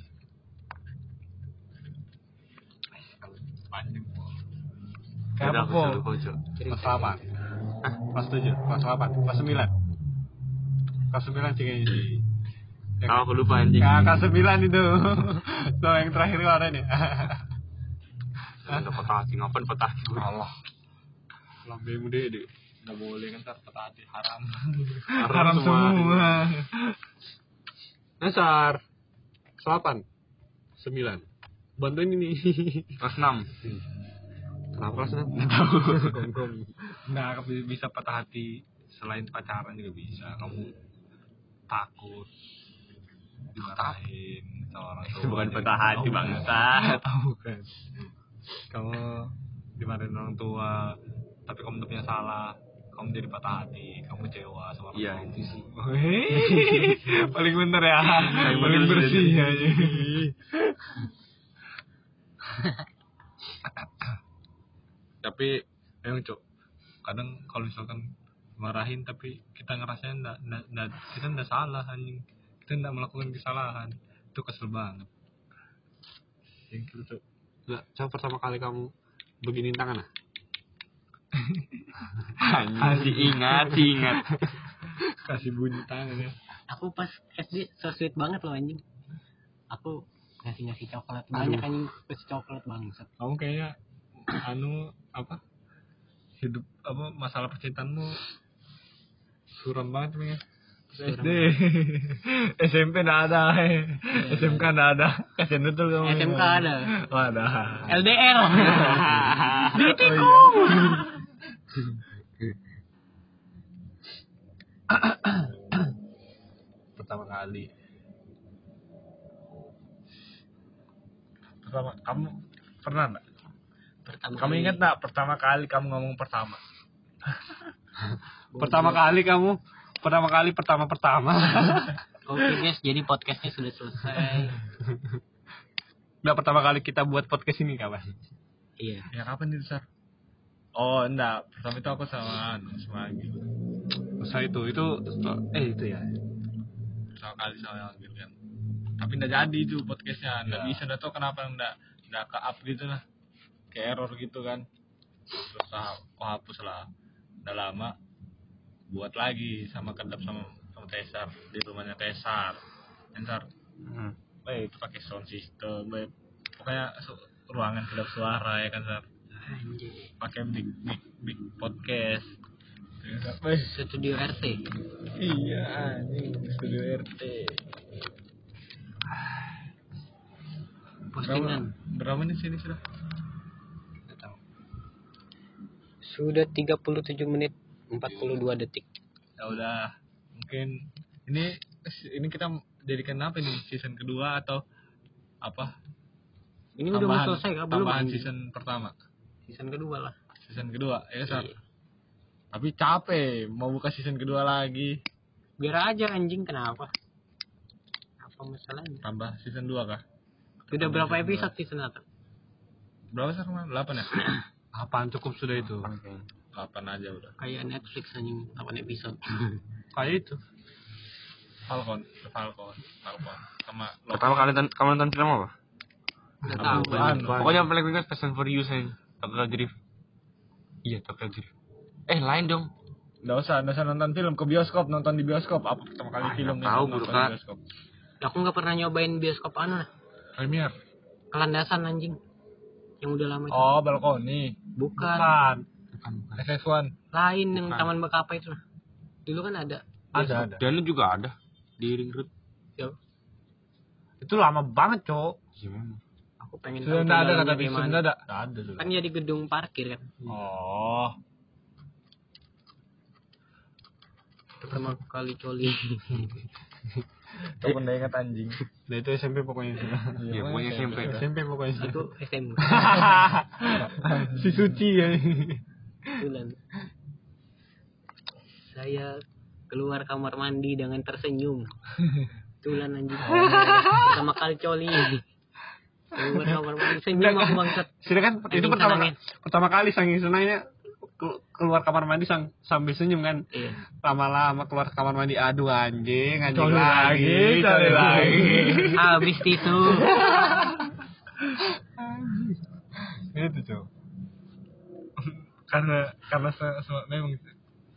Kayak apa, kelas delapan Hah? kelas tujuh kelas delapan kelas sembilan kelas sembilan sih kayaknya sih Ya, Kalau aku lupa anjing. Ka- kelas sembilan itu so yang terakhir kemarin ya Udah patah hati ngapain patah hati? Allah lambemu dede nggak boleh kan ntar patah hati haram Haram semua. Nasar. Selapan. Sembilan. Bantuin ini. Kelas 6. Kenapa kelas enam? nah kamu bisa patah hati. Selain pacaran juga bisa. Kamu takut dimarahin sama orang tua. Bukan patah hati, bangsat. Oh, bukan. Kamu dimarahin orang tua tapi kamu tuh punya salah. Kamu jadi patah hati. Kamu kecewa sama orang Iya, tua. itu sih. Paling bener ya. Paling, bener bersih sih. ya tapi emang cok kadang kalau misalkan marahin tapi kita ngerasain nggak nggak- nggak- kita nggak salah anjing. Kita nggak melakukan kesalahan. Itu kesel banget. Yang gitu cok Nggak, coba pertama kali kamu begini tangan ah? Masih ingat, masih ingat. kasih bunyi tangan ya. Aku pas SD so sweet banget loh anjing. Aku ngasih ngasih coklat banyak anjing. Kasih coklat bangsat. kamu kayaknya anu apa hidup apa masalah percintaanmu suram banget ya Suram. SD. SMP nggak ada. SMK nggak ada. Kasian betul kamu. SMK ada. oh, ada. LDR. Ditikung. pertama kali. Pertama kamu pernah nggak Pertama kamu kali- ingat nggak pertama kali kamu ngomong pertama Pertama kali kamu pertama kali pertama pertama. Oke guys, jadi podcastnya sudah selesai. Nggak pertama kali kita buat podcast ini kapan? Iya. ya kapan itu sar oh enggak pertama itu aku sama anu sama Agil Masa itu itu eh itu ya. pertama kali sama Agil kan tapi enggak jadi itu podcastnya enggak Ya. bisa enggak tahu kenapa enggak enggak ke up gitu lah ke error gitu kan. Terus ah, aku hapus lah. Udah lama buat lagi sama kedap sama sama Tesar di rumahnya Tesar Tesar Hmm. eh itu pakai sound system eh, pokoknya su- ruangan kedap suara ya kan Sar? Anjir. pakai mic mic mic podcast. Wih, Studio RT. iya anjing. Studio RT Postingan. berapa menit sini sudah Sudah 37 menit 42 detik. ya udah mungkin ini ini kita jadikan apa nih season kedua atau apa Ini udah mau selesai kah? Belum tambahan season pertama Season kedua lah. season kedua ya Sar Iya. tapi capek mau buka season kedua lagi Biar aja anjing kenapa? Apa masalahnya? tambah season 2 kah Sudah berapa episode season satu? berapa sih kemarin 8 ya Apaan cukup sudah itu? 8 aja udah Kayak Netflix anjing 8 episode. Kayak itu. Falcon The Falcon Falcon sama Pertama kali nonton- kamu nonton film apa? Enggak Apa? tahu. Pokoknya yang paling ingat Fast and Furious aja. Tokyo Drift. Iya, Tokyo Drift. Eh, lain dong. Nggak usah, nggak usah nonton film ke bioskop, nonton di bioskop. Apa pertama kali Ah, film tahu, nonton di bioskop? Aku nggak pernah nyobain bioskop anu lah. Premier. Kelandasan anjing. Yang udah lama itu. Oh, balkoni. Bukan. Bukan. FX1. Lain yang Bukan. Taman Bekapa itu lah. Dulu kan ada. Ada, ada. Dan juga ada di Ring Road. Ya, Itu lama banget, Cok. Iya memang. aku pengen Sudah tahu ada kata kayak Sudah mana. nggak ada. Nggak ada sudah. Kan jadi gedung parkir kan. Oh. Pertama kali coli. Kamu nggak ingat anjing. Nah itu SMP pokoknya. Iya, pokoknya SMP. SMP pokoknya. Itu SMK. si suci ya. Bulan. Saya keluar kamar mandi dengan tersenyum. Tulan anjing. Pertama kali coli. Keluar kamar mandi senyum aku bangsat. Sudah kan itu pertama pertama kali saking senangnya keluar kamar mandi sang, sambil senyum kan. Iya. Lama-lama keluar kamar mandi aduh anjing, anjing Coli lagi, coli coli lagi. Habis tisu. Itu cok. karena karena se- se- memang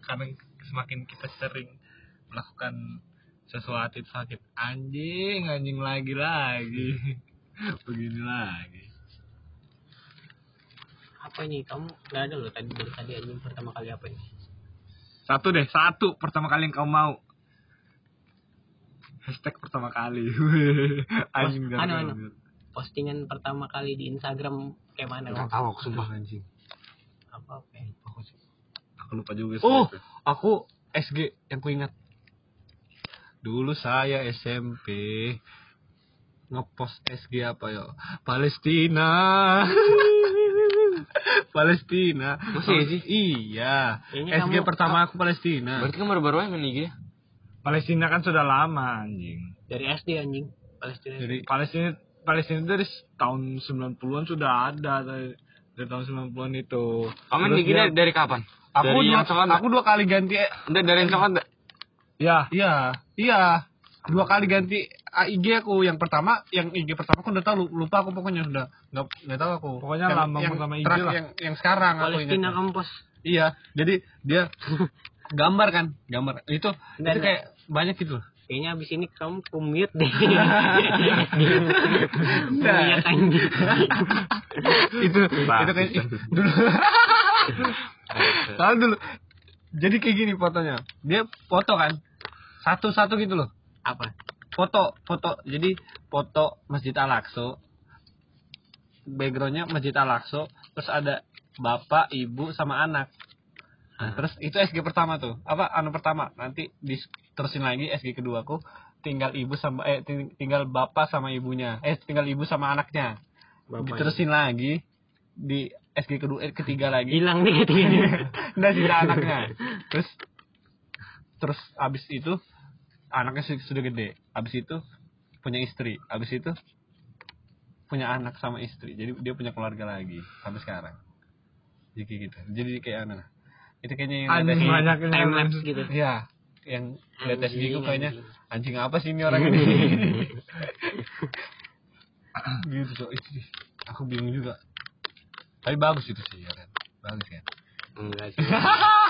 karena semakin kita sering melakukan sesuatu itu sakit anjing anjing lagi lagi begini lagi Apa ini? Kamu nggak ada loh tadi dari tadi anjing pertama kali apa ini? Satu deh, satu pertama kali yang kamu mau. Hashtag pertama kali. Anjing Anu, anu. Postingan pertama kali di Instagram kayak mana? Enggak tahu aku sumpah anjing. Apa apa? ya? Aku lupa juga. Oh, sih. aku SG yang ku ingat. Dulu saya SMP ngepost SG apa ya? Palestina. Palestina. Masih ya sih? Iya. Kayaknya SG kamu- pertama aku Palestina. Berarti kan baru-baru aja main IG. Palestina kan sudah lama anjing. Dari SD anjing. Palestina. Jadi Palestina Palestina dari tahun 90-an sudah ada dari, dari tahun 90-an itu. Kamu main IG dia- dari, dari kapan? aku dari dua, yang coklat aku dua kali ganti eh, Udah dari yang nggak? ya iya iya dua kali ganti IG aku yang pertama yang IG pertama aku udah tahu lupa aku pokoknya sudah nggak nggak tahu aku Pokoknya yang, lambang yang pertama IG lah. yang yang sekarang aku Palestina ingatnya. kampus. Iya, jadi dia gambar kan, gambar. Itu Dan- itu kayak banyak gitu. Kayaknya abis ini kamu kumit deh. Nah. Iya itu itu kayak dulu. Tahu dulu. Jadi kayak gini fotonya. Dia foto kan. Satu-satu gitu loh. Apa? Foto, foto. Jadi foto Masjid Al-Aqsa. Backgroundnya Masjid Al-Aqsa. Terus ada bapak, ibu, sama anak. Nah, terus itu SG pertama tuh. Apa anu pertama? Nanti diterusin lagi SG kedua aku tinggal ibu sama eh ting- tinggal bapak sama ibunya. Eh tinggal ibu sama anaknya. Bapaknya. Diterusin lagi di SG kedua eh, ketiga lagi. Hilang nih. Nggak sisa anaknya. Terus terus abis itu anaknya su- sudah gede. Abis itu punya istri. Abis itu punya anak sama istri. Jadi dia punya keluarga lagi sampai sekarang. Jadi kayak gitu. Jadi kayak anak. Itu kayaknya yang anjing lihat banyak yang Time lapse gitu. Iya, yang lihat SG gue kayaknya anjing. apa sih ini orang ini? gitu so, sih. Aku bingung juga. Tapi bagus itu sih ya kan. Bagus kan. Enggak sih.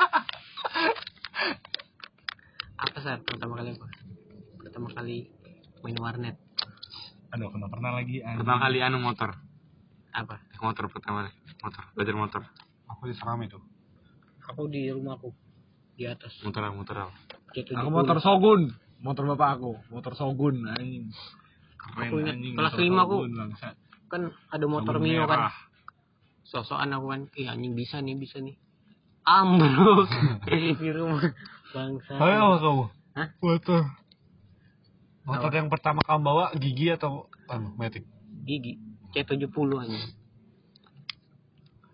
saat pertama kali apa? Pertama kali main warnet. aduh kena pernah lagi anjing. Pertama kali anu motor. Apa? Motor pertama motor, belajar motor. Aku diseram itu. Aku di rumahku di atas. Motor apa, motor apa? J70. aku motor Shogun motor bapak aku motor Shogun anjing keren Aku ingat anjing kelas lima aku. Kan ada motor Shogun Mio merah. kan. Sosokan aku kan, ih anjing bisa nih, bisa nih. Ambruk di rumah. Bangsa. Ayo kamu. Hah? Motor. Motor yang pertama kamu bawa gigi atau anu metik? Gigi C70 anjing.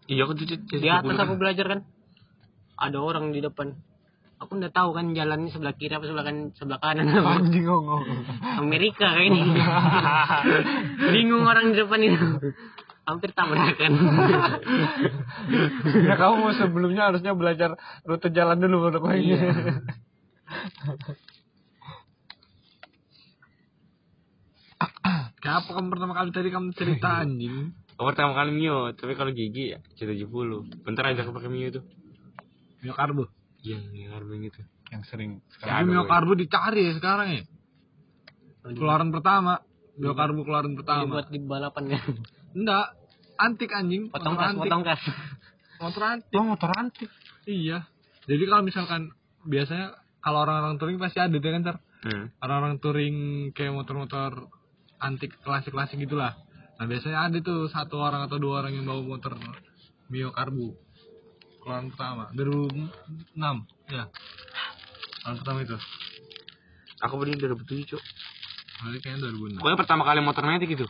Iya, aku tuh Di atas aku belajar kan. Ada orang di depan. Aku udah tahu kan jalannya sebelah kiri apa sebelah kan sebelah kanan apa. Anjing ngomong. Amerika kayak ini. Bingung orang di depan itu. Hampir tabrakan. ya kamu sebelumnya harusnya belajar rute jalan dulu baru kau ini. Iya. Kenapa kamu pertama kali tadi kamu cerita anjing? Oh, pertama kali Mio, tapi kalau gigi ya C70. Bentar aja aku pakai Mio tuh. Miokarbo. Iya, Mio Carbon gitu. yang sering Tapi Miokarbo dicari ya sekarang ya. Keluaran pertama. Miokarbo keluaran Ini pertama. buat di balapan kan. Enggak. Antik anjing. Potong motor kas, antik. potong kas. Motor antik. Oh, motor antik. Iya. Jadi kalau misalkan biasanya kalau orang-orang touring pasti ada tuh kan ntar Hmm. orang-orang touring kayak motor-motor antik klasik-klasik gitulah. Nah biasanya ada tuh satu orang atau dua orang yang bawa motor Mio Karbu. Keluaran pertama 2006 ya. Keluaran pertama itu. Aku beli 2007, Cuk. Berarti kayaknya 2006. Pokoknya pertama kali motor metik gitu.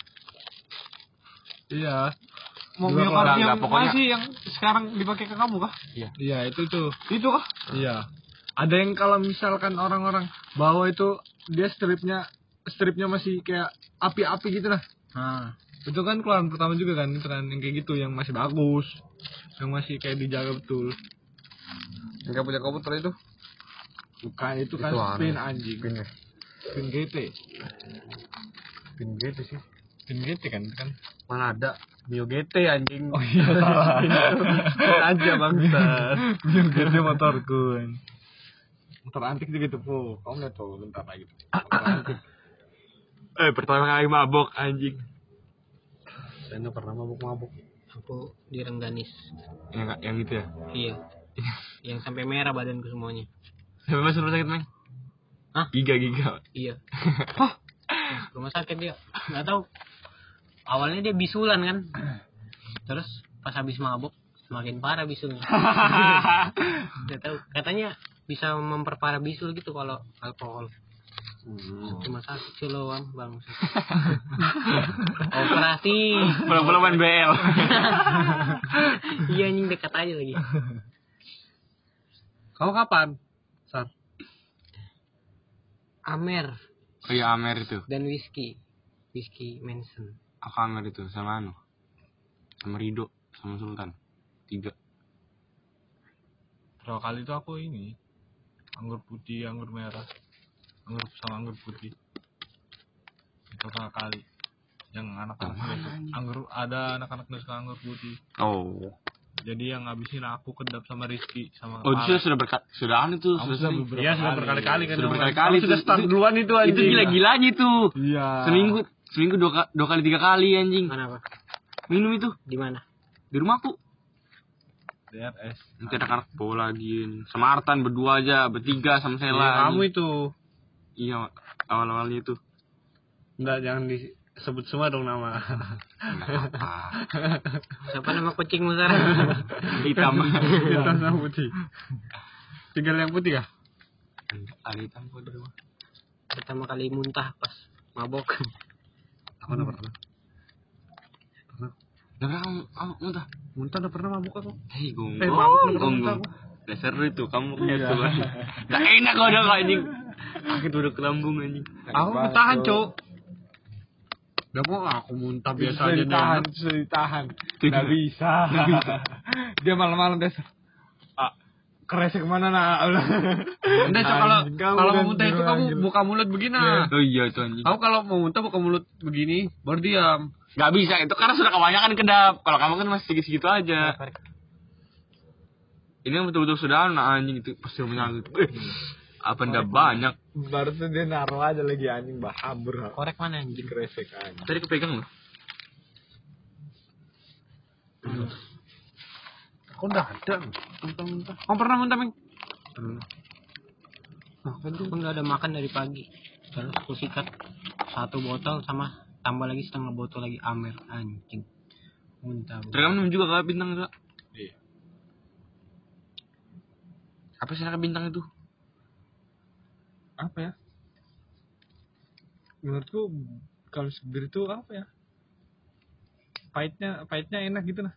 Iya. Keluaran, Karbo yang enggak, pokoknya- masih yang sekarang dipakai ke kamu kah? Iya itu tuh. Itu kah? Iya. Ada yang kalau misalkan orang-orang bawa itu dia stripnya stripnya masih kayak api-api gitu lah. Nah, itu kan keluaran pertama juga kan, itu kan yang kayak gitu yang masih bagus, yang masih kayak dijaga betul. Enggak punya komputer itu. Bukan itu kan Itu spin aneh. anjing. Pin ya. Spin GT. Pin gitu sih. Spin GT kan kan. Mana ada Mio GT anjing. Oh iya salah. aja bangsa. Mio GT motorku. Motor antik juga tuh, Po. Kamu lihat tuh bentar lagi. Antik. Eh, pertama kali mabok anjing. Saya nggak pernah mabuk-mabuk. Aku di Rengganis. Yang yang gitu ya. Iya. yang sampai merah badanku semuanya Sampai masuk rumah sakit, Meng? Hah? Giga, giga. iya rumah sakit dia nggak tahu awalnya dia bisulan kan. Terus pas habis mabuk semakin parah bisulnya nggak tahu katanya bisa memperparah bisul gitu kalau alkohol. Rumah sakit sih lo bang. Bang operasi Pulang-pulang main BL. iya anjing dekat aja lagi. Kamu kapan? Sar. Amer. Oh iya, Amer itu. dan whisky. Whisky Manson Aku Amer itu sama anu. Sama Rido, sama Sultan. Tiga. Berapa kali itu aku ini anggur putih, anggur merah, anggur sama anggur putih. Itu berapa kali? Yang anak-anak anggur ada anak-anak suka anggur putih. Oh. Jadi yang ngabisin aku kedap sama Rizky sama Oh, itu sudah berka sudah anu tuh, sudah sudah beberapa Iya, sudah kali. berkali-kali kan. Sudah berkali-kali sudah itu. start Itu- duluan itu anjing. Itu gila-gilanya tuh. Iya. Seminggu seminggu dua, dua kali tiga kali anjing. kenapa Minum itu di mana di rumahku. DRS. Nanti anak-anak bawa lagi. Sama Artan berdua aja, bertiga sama Sela. kamu anjing. itu. Iya, awal-awalnya itu. Enggak, jangan disebut semua dong nama. Siapa nama kucingmu sekarang Hitam. Hitam sama putih. Tinggal yang putih ya? Ada hitam kok di rumah. pertama kali muntah pas mabok Aku udah pernah. Pernah kamu, kamu muntah? Muntah udah pernah mabuk aku. Hei, gonggong. Eh, mabuk udah pernah gonggong. Dasar lu itu, kamu kayak tuh. Gak enak kau udah anjing. Sakit udah ke lambung anjing. Aku tahan, Cok. Udah mau aku muntah biasa aja ditahan, ditahan. Itu juga. bisa. Dia malam-malam dasar. Keresek ke mana nak? Udah, Cok, kalau kalau mau muntah itu kamu buka mulut begini. Oh iya itu anjing. Kamu kalau mau muntah buka mulut begini, baru diam. Gak bisa itu karena sudah kebanyakan kedap. Kalau kamu kan masih segitu-segitu aja. Ini yang betul-betul sudah nah anjing itu pasti menyangkut. Eh, apa ndak banyak? Baru tuh dia naruh aja lagi anjing bahabur. korek mana anjing Kresek anjing. Tadi kepegang loh. Aku udah ada. Muntah-muntah. Kamu pernah muntah, Ming? aku nggak ada makan dari pagi terus aku sikat satu botol sama tambah lagi setengah botol lagi amer anjing muntah minum juga kak bintang kak? Iya. Apa sih namanya bintang itu? Apa ya? Menurutku kalau bir itu apa ya? Pahitnya, pahitnya enak gitu nah.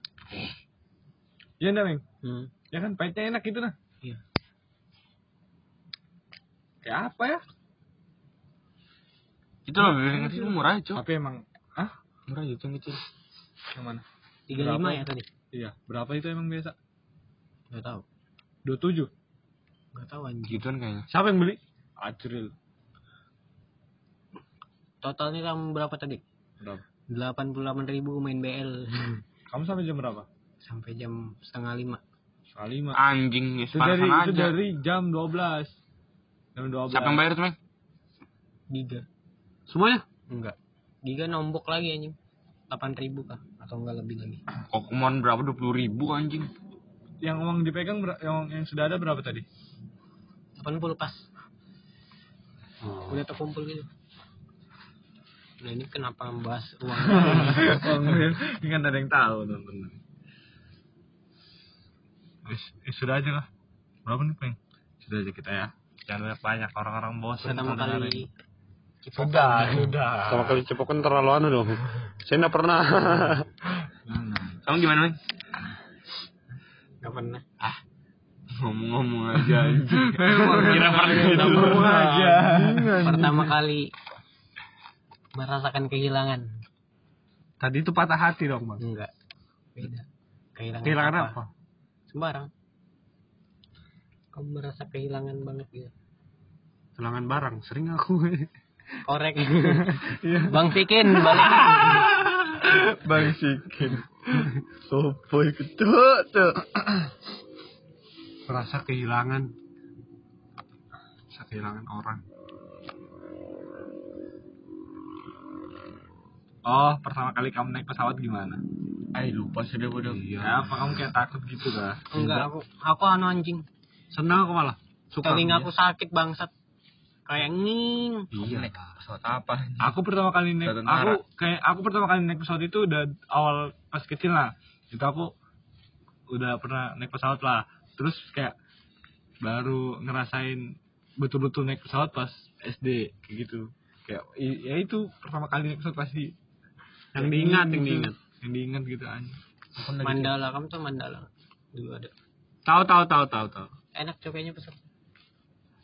Iya enggak, Meng? hmm. Ya kan pahitnya enak gitu nah. iya Kayak apa ya? Itu loh, yang kecil murah Cok. Tapi emang ah, Murah aja itu yang mana? tiga lima Berapa? ya tadi Iya, berapa itu emang biasa? nggak tahu 27. nggak tahu anjing Gituan kayaknya. Siapa yang beli? Acril. totalnya kamu berapa tadi Berapa? delapan puluh delapan ribu main BL Kamu sampai jam berapa? Sampai jam setengah lima Sekali lima. Anjing, ya Itu dari sepanasan itu aja. dari jam 12. Jam 12. Siapa yang bayar tuh, Meng? giga Semuanya? enggak giga nombok lagi anjing delapan ribu kah atau enggak lebih lagi Kok kemon berapa? 20 ribu anjing. Yang uang dipegang yang yang sudah ada berapa tadi? 80 pas udah terkumpul gitu nah ini kenapa membahas uang Uang ini kan ada yang tahu teman-teman. Wis, eh, sudah aja lah. Berapa nih, Peng? Sudah aja kita ya. Jangan banyak banyak orang-orang bosan. pertama kali Sudah, sudah. Sama kali cepokan terlalu anu dong. Saya enggak pernah. Kamu gimana, Meng? nggak pernah Ngomong-ngomong aja. Kira pernah ngomong aja. pertama kali merasakan kehilangan Tadi itu patah hati dong, Bang. enggak beda kehilangan, Kehilangan apa? Sembarang kamu merasa kehilangan banget gitu Kehilangan barang. Sering aku. korek bang Sikin balik Bang Sikin. Sopo itu tuh. Merasa kehilangan. Merasa kehilangan orang. Oh, pertama kali kamu naik pesawat gimana? Ay, lupa sudah bodoh. Iya. Ya, apa kamu kayak takut gitu kah? enggak aku aku anu anjing Senang aku malah. Suka. Telinga aku sakit bangsat. Kayak nging. Iya. Naik pesawat apa? Aku pertama kali naik, Pesawat aku kayak aku pertama kali naik pesawat itu udah awal pas kecil lah. Itu aku udah pernah naik pesawat lah. Terus kayak baru ngerasain betul-betul naik pesawat pas SD kayak gitu. Kayak ya itu pertama kali naik pesawat pasti Yang diingat, yang gitu. diingat. Yang diingat gitu aja. Mandala, kamu tuh Mandala. Dulu ada. Tahu tahu tahu tahu tahu. Enak coknya pesat.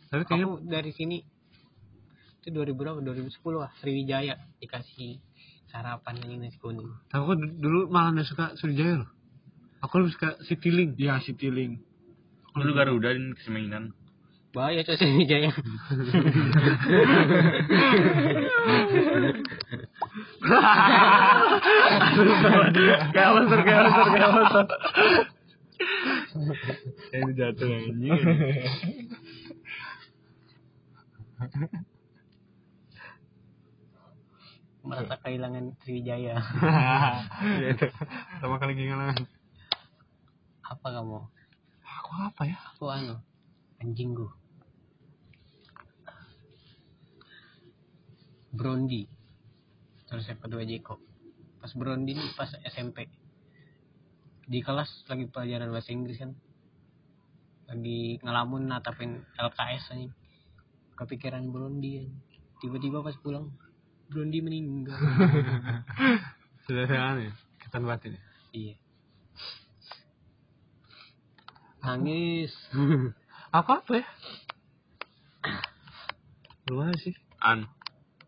Tapi kayaknya Aku dari sini itu 2000 berapa? 2010 lah Sriwijaya dikasih sarapan ini nasi kuning. Tapi aku du- dulu malah nggak suka Sriwijaya loh. Aku lebih suka Citylink. Iya, Citylink. Dulu Garuda dan keseminan. Bahaya coy Sriwijaya. Kayak monster, kayak monster, kayak monster. Ini jatuh anjing. Merasa kehilangan Sriwijaya. Pertama kali kehilangan. Apa kamu? Aku apa ya? Aku anu anjing gua. Brondi. Terus yang kedua Jeko. Pas Brondi nih pas SMP. Di kelas lagi pelajaran bahasa Inggris kan. Lagi ngelamun natapin LKS aja. Kepikiran Brondi aja. Tiba-tiba pas pulang Brondi meninggal. Sudah saya aneh. Ketan batin. ya? iya. Nangis. Aku apa ya? Ada sih. An.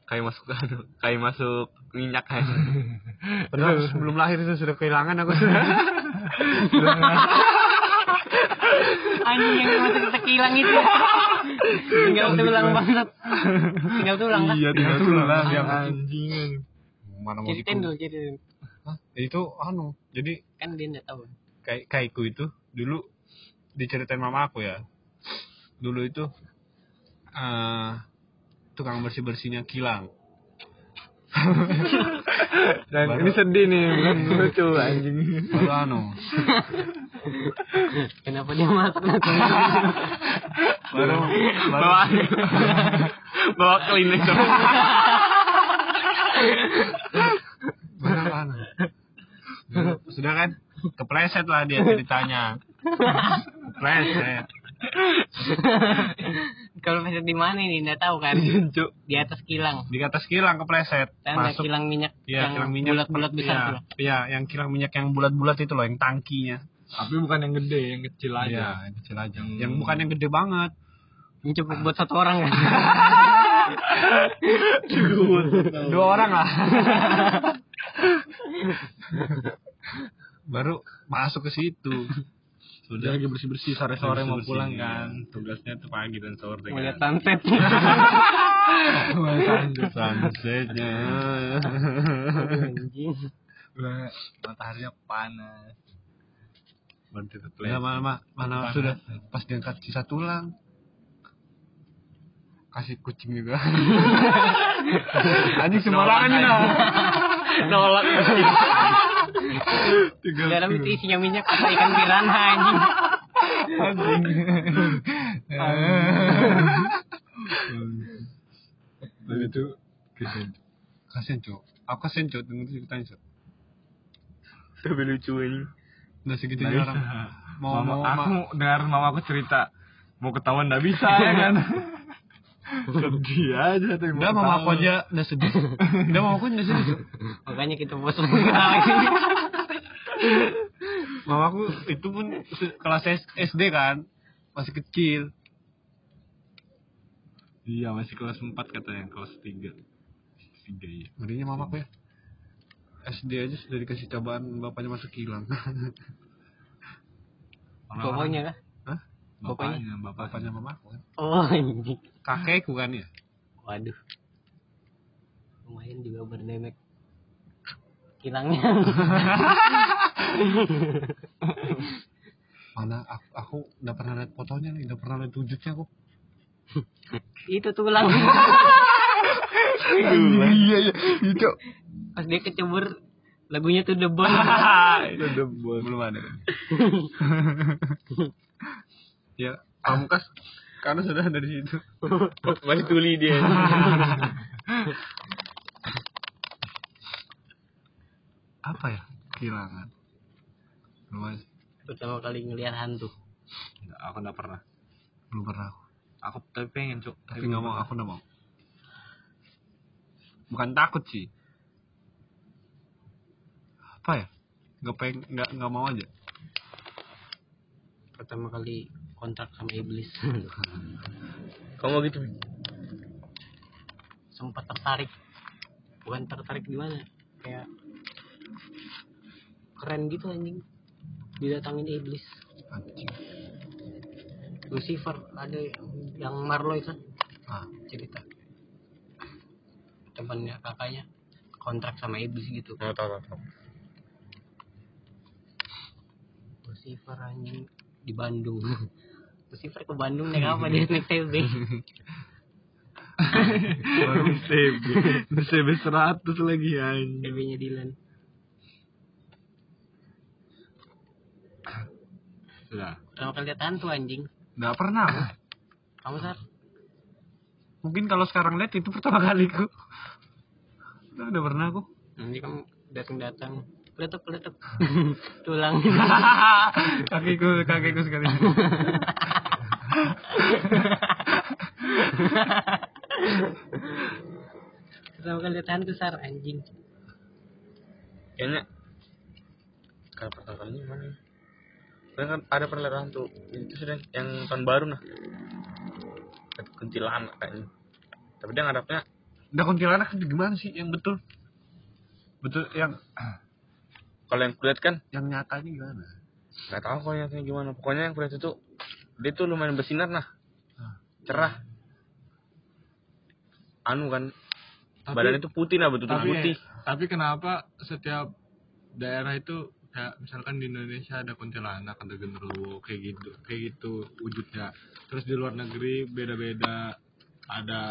Kayak masuk anu, kayak masuk minyak kan. Padahal sebelum lahir itu sudah kehilangan aku. Anjing yang masuk tekilang itu. Tinggal tulang banget. Tinggal tulang kan? Iya, tinggal tulang yang anjing. Mana mau gitu? dulu, ceritain. Hah? Itu anu. Jadi Kan dia enggak tahu. kayak kaiku itu dulu diceritain mama aku ya. Dulu itu eh tukang bersih bersihnya kilang. Dan Baru- ini sedih nih, bukan lucu anjing. Baru anu. Kenapa dia masuk langsung? Baru baru Bawa bawa klinik tuh. baru anu. Sudah kan? Kepleset lah dia ceritanya. Kepleset. Kalau masuk di mana ini enggak tahu kan? Cuk. Di atas kilang. Di atas kilang kepleset. Kan ada Masuk kilang minyak Iya, yang kilang minyak. bulat-bulat besar tuh. Iya, yang kilang minyak yang bulat-bulat itu loh, yang tangkinya. Tapi bukan yang gede, yang kecil aja. Iya, yang kecil aja. Hmm. Yang bukan yang gede banget. Ini cukup buat satu orang kan? Dua orang lah. Baru masuk ke situ. Dia Sudah lagi bersih-bersih sore-sore mau bersih-bersih, pulang iya. kan. Tugasnya tuh pagi dan sore Melihat kan. sunset. sunsetnya. Anjing. Udah mataharinya panas. Bantu ke Udah mana mana sudah pas diangkat sisa tulang. Kasih kucing juga. Anjing sembarangan nih. Nolak. Tiga Dalam itu isinya minyak apa ikan piranha anjing. Dan itu kasihan. Kasihan cok. Aku kasihan cok dengan ceritanya cok. Tapi lucu ini. Udah segitu orang. Mau Mama, mau aku dengar mama aku cerita mau ketahuan nggak bisa ya kan. Sedih aja tuh. mau Udah mama aku aja udah sedih. Udah mama aku udah sedih. Makanya kita bos ketawa ini. Mama aku itu pun kelas SD kan. Masih kecil. Iya masih kelas 4 katanya kelas 3 tiga iya. Ngerinya mama aku ya. SD aja sudah dikasih cobaan bapaknya masuk kilang. Pokoknya kan. Hah? bapaknya bapaknya Bapaknya mama aku kan. Oh anjing. Kakekku kan ya. Waduh. Lumayan juga berdemek. Kilangnya. Mana aku, aku udah pernah lihat fotonya nih, udah pernah lihat wujudnya aku. itu tulang. iya iya itu Pas dia kecebur lagunya tuh The Bond. Belum ada. ya, Pamungkas karena sudah dari situ. Masih tuli dia. Apa ya? Kehilangan. Luas. Pertama kali ngeliat hantu. Enggak, aku enggak pernah. Belum pernah aku. Aku tapi pengen cuk. Tapi nggak mau, aku nggak mau. Bukan takut sih. Apa ya? Nggak pengen, nggak nggak mau aja. Pertama kali kontrak sama iblis. Kamu mau gitu? Sempat tertarik. Bukan tertarik gimana? Kayak keren gitu anjing. Didatangin iblis. Anjing. Lucifer ada yang Marloy kan Ah, cerita temannya kakaknya kontrak sama iblis gitu tahu tahu. tahu. Lucifer anjing di Bandung Lucifer ke Bandung naik apa dia naik TB baru CB. CB 100 lagi anjing. TB nya Dilan Sudah. pertama kali lihat hantu anjing Nggak pernah kamu sar Mungkin kalau sekarang lihat itu pertama kaliku. Udah, udah pernah aku. nanti kamu datang datang peletuk peletuk tulang kakiku, kakiku sekali. pertama kali lihat hantu sar anjing Kayaknya kalau pertama kalinya mana? Kan kan ada perlihatan tuh itu sudah yang tahun baru nah. Kuntilanak kayaknya. Tapi dia ngadapnya Udah kuntilanak itu gimana sih yang betul? Betul yang kalau yang kulihat kan yang nyatanya gimana? nggak tahu kalau nyatanya gimana. Pokoknya yang kulihat itu dia tuh lumayan bersinar nah. Cerah. Anu kan Tapi- badan itu putih nah betul tapi putih. tapi kenapa setiap daerah itu kayak misalkan di Indonesia ada kuntilanak ada genderuwo kayak gitu kayak gitu wujudnya terus di luar negeri beda-beda ada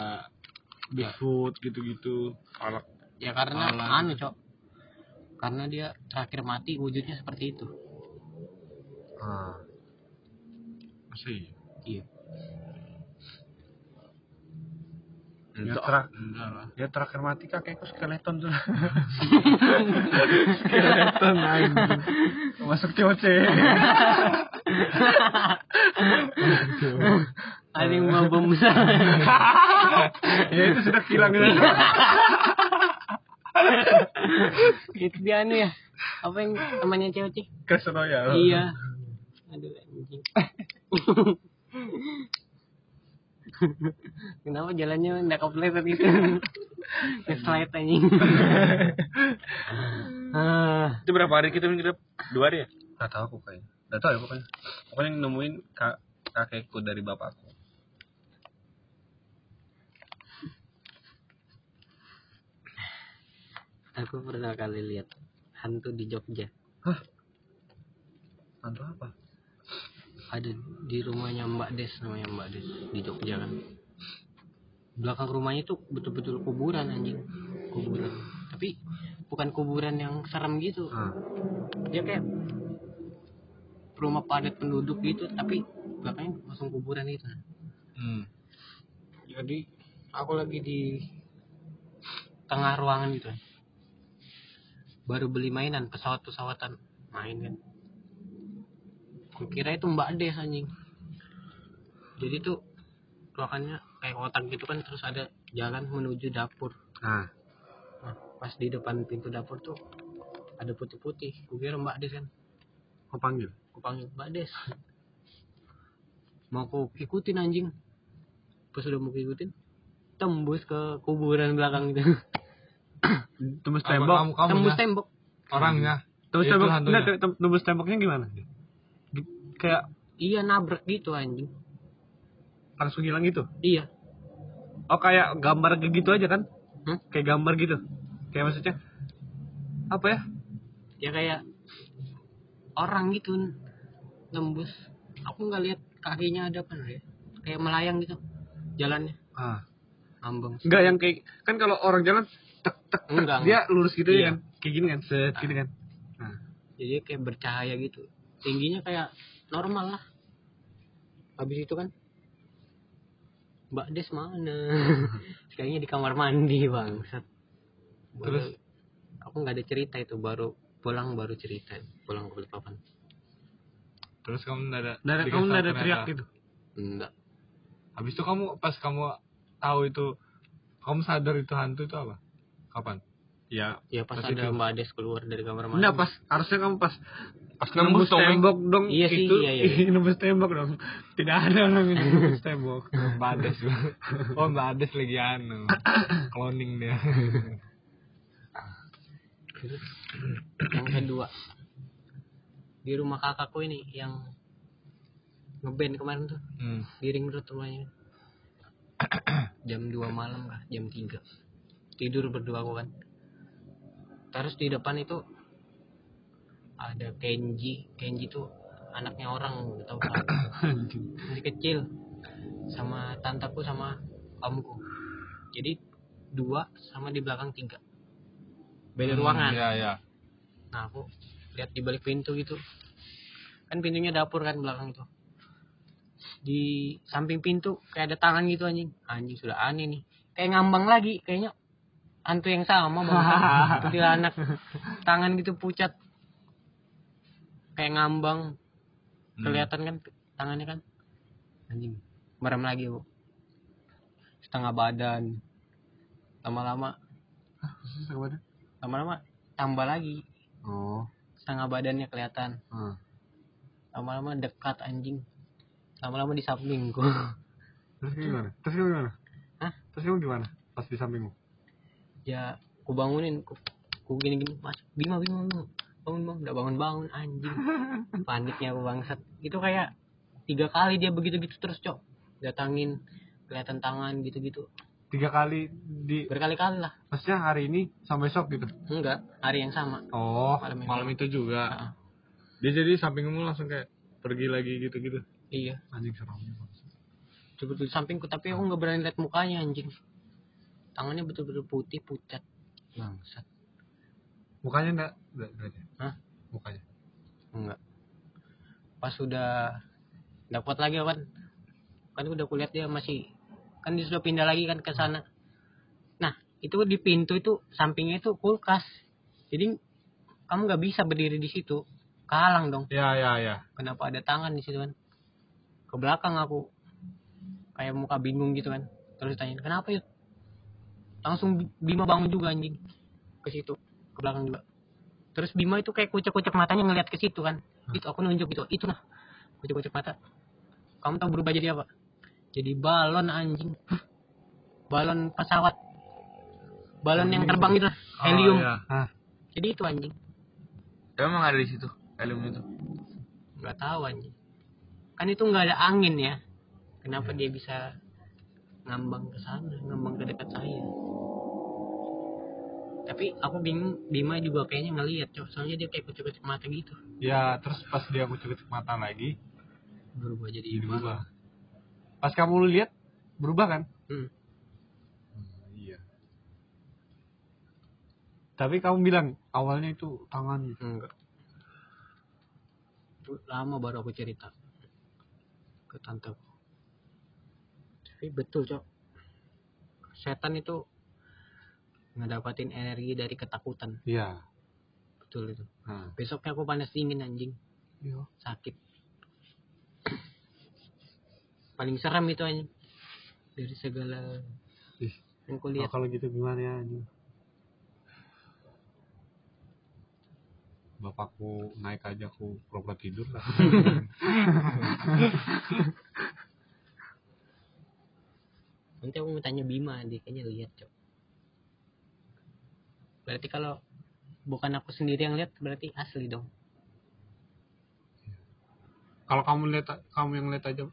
Bigfoot gitu-gitu Anak ya karena anu cok karena dia terakhir mati wujudnya seperti itu Ah. Masih iya Ya, terak, ya terakhir mati kakekku skeleton tuh. skeleton anjing. Masuk COC. ada yang mau bom besar ya itu sudah hilang itu. itu dia anu ya apa yang temannya cewek cik Clash Royale. iya aduh anjing kenapa jalannya nggak kepleset gitu nge-slide anjing ah Itu berapa hari kita minggu Dua hari ya? Gak tahu aku kayaknya. Gak tahu ya pokoknya. Pokoknya yang nemuin kak kakekku dari bapakku. aku pernah kali lihat hantu di Jogja Hantu apa? Ada di rumahnya Mbak Des namanya Mbak Des di Jogja kan. Belakang rumahnya tuh betul-betul kuburan anjing. Kuburan. Tapi bukan kuburan yang serem gitu. Ah. dia kayak rumah padat penduduk gitu tapi belakangnya langsung kuburan itu hmm. jadi aku lagi di tengah ruangan gitu. Baru beli mainan pesawat pesawatan main kan kukira itu mbak Des anjing. Jadi tuh ruangannya kayak kotak gitu kan terus ada jalan menuju dapur. Nah, nah pas di depan pintu dapur tuh ada putih-putih. Kukira mbak Des kan. Aku panggil. aku panggil mbak Des. Mau aku ikutin anjing. Pas udah mau ikutin tembus ke kuburan belakang itu. Tembus tembok. kamu kamu tembus tembok. Orangnya. Tembus tembok. tem- tembus temboknya gimana? Kayak iya nabrak gitu anjing langsung hilang gitu. iya Oh kayak gambar kayak gitu aja kan? Hmm? Kayak gambar gitu. Kayak maksudnya apa ya? ya kayak orang gitu nembus aku nggak lihat kakinya ada apa ya kayak melayang gitu jalannya Ah. ambang Enggak yang kayak kan kalau orang jalan tek tek, tek Enggak, dia lurus gitu Iya. ya kan. Kayak gini kan, set gini kan. Nah, jadi kayak bercahaya gitu tingginya kayak normal lah. Habis itu kan Mbak Des mana? Kayaknya di kamar mandi bang Terus? aku nggak ada cerita itu baru pulang baru cerita. Pulang ke Balikpapan. Terus kamu nggak ada Nggak dikasih kamu nggak ada teriak gitu? Enggak Habis itu kamu pas kamu tahu itu kamu sadar itu hantu itu apa? Kapan? ya ya pas Pas ada itu. Mbak Des keluar dari kamar mandi. Enggak pas harusnya kamu pas Pas nembus tembok dong Iya sih, itu iya, iya. nembus tembok dong tidak ada orang yang nembus tembok Mbak Ades. Oh, Mbak Ades lagi anu. Cloning dia. yang kedua di rumah kakakku ini yang ngeband kemarin tuh Hmm. di ring road rumahnya jam 2 malam kah jam 3 tidur berdua aku kan terus di depan itu ada Kenji Kenji tuh anaknya orang nggak tahu kenapa. masih kecil sama tantaku sama omku jadi dua sama di belakang tiga beda ruangan Iya, iya. Nah aku lihat di balik pintu gitu. Kan pintunya dapur kan belakang itu. Di samping pintu kayak ada tangan gitu anjing. Anjing sudah aneh nih. Kayak ngambang lagi kayaknya hantu yang sama bang. anak tangan gitu pucat. Kayak ngambang. Kelihatan kan tangannya kan. Anjing. Merem lagi bu. Setengah badan. Lama-lama. Lama-lama tambah lagi oh setengah badannya kelihatan hmm. lama-lama dekat anjing lama-lama di sampingku terus gimana terus gimana Hah? terus gimana pas di sampingmu ya ku bangunin ku, ku gini gini mas bima bima bima bangun bang. Udah bangun bangun anjing. Paniknya aku bangsat. Itu kayak tiga kali dia begitu gitu terus cok. Datangin kelihatan tangan gitu gitu tiga kali di berkali-kali lah. Maksudnya hari ini sama besok gitu? Enggak. Hari yang sama. Oh malam yang Malam itu juga. Ah, Dia jadi sampingmu langsung kayak pergi lagi gitu-gitu. iya. Anjing serem betul di sampingku tapi aku nggak berani lihat mukanya anjing. Tangannya betul-betul putih pucat. Bangsat. Mukanya enggak enggak berarti Hah? mukanya Enggak. Pas sudah dapat lagi kan, kan udah kulihat dia masih kan dia sudah pindah lagi kan ke sana. Nah itu di pintu itu sampingnya itu kulkas. Jadi kamu nggak bisa berdiri di situ, kalang dong. Ya, ya, ya. Kenapa ada tangan di situ kan? Ke belakang aku kayak muka bingung gitu kan. Terus ditanyain kenapa yuk? Langsung Bima bangun juga anjing ke situ ke belakang juga. Terus Bima itu kayak kucek-kucek matanya ngeliat ke situ kan. Itu aku nunjuk gitu. Itu nah. Kucek-kucek mata. Kamu tahu berubah jadi apa? Jadi balon anjing. Balon pesawat. Balon yang terbang gitu lah. Helium. Oh, ya. ah Jadi itu anjing. Emang ada di situ helium itu. nggak tahu anjing. Kan itu nggak ada angin ya. Kenapa dia bisa ngambang ke sana, ngambang ke dekat saya? Tapi aku bingung, Bima juga kayaknya ngelihat, cok. Soalnya dia kayak kucek-kucek mata gitu. ya terus pas dia kucek mata lagi Berubah jadi balon. berubah pas kamu lihat berubah kan Hmm. iya tapi kamu bilang awalnya itu tangan Enggak. Itu lama baru aku cerita ke tanteku. Tapi betul, cok. Setan itu ngedapatin energi dari ketakutan. iya Betul itu. nah Besoknya aku panas dingin anjing, iya sakit. Paling seram itu anjing. Dari segala Ih, yang oh, kulihat. kalau gitu gimana ya anjing? bapakku naik aja aku pura-pura tidur lah Nanti aku mau tanya Bima, dia kayaknya lihat, cok. Berarti kalau bukan aku sendiri yang lihat, berarti asli dong. kalau kamu lihat kamu yang lihat aja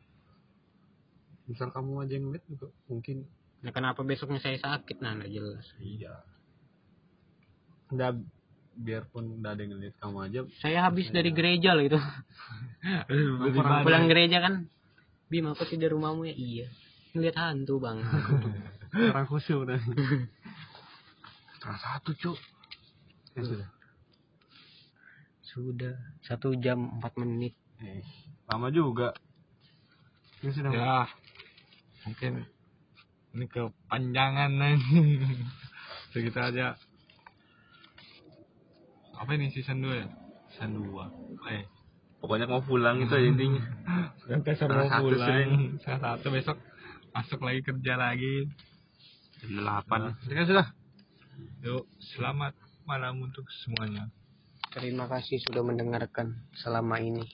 misal kamu aja yang lihat juga mungkin Nah, kenapa besoknya saya sakit? Nah, nggak jelas. iya nggak biarpun nggak ada yang lihat kamu aja Saya habis dari gereja loh itu. Pulang gereja kan. Bim, aku tidur rumahmu ya? Iya. Ngeliat hantu bang. orang khusyuk udah setengah satu cuk. Ya sudah. Sudah. Satu jam empat menit. eh, lama juga. Ini sudah ya. Mungkin ini kepanjangan nih segitu aja. Apa ini season 2 ya? Season 2 eh. Pokoknya mau pulang itu aja intinya. Salah mau satu pulang. Salah satu besok masuk lagi kerja lagi. Jam delapan. Ini kan sudah. Yuk selamat malam untuk semuanya Terima kasih sudah mendengarkan selama ini.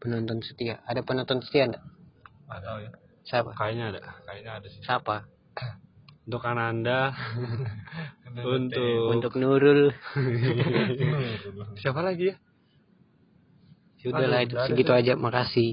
Penonton setia. Ada penonton setia enggak? nggak tahu ya Siapa? Kayaknya ada. kayaknya ada sih Siapa? Untuk Ananda. untuk Untuk Nurul. siapa lagi ya? Sudah lah Aduh, itu nggak ada segitu aja. Makasih.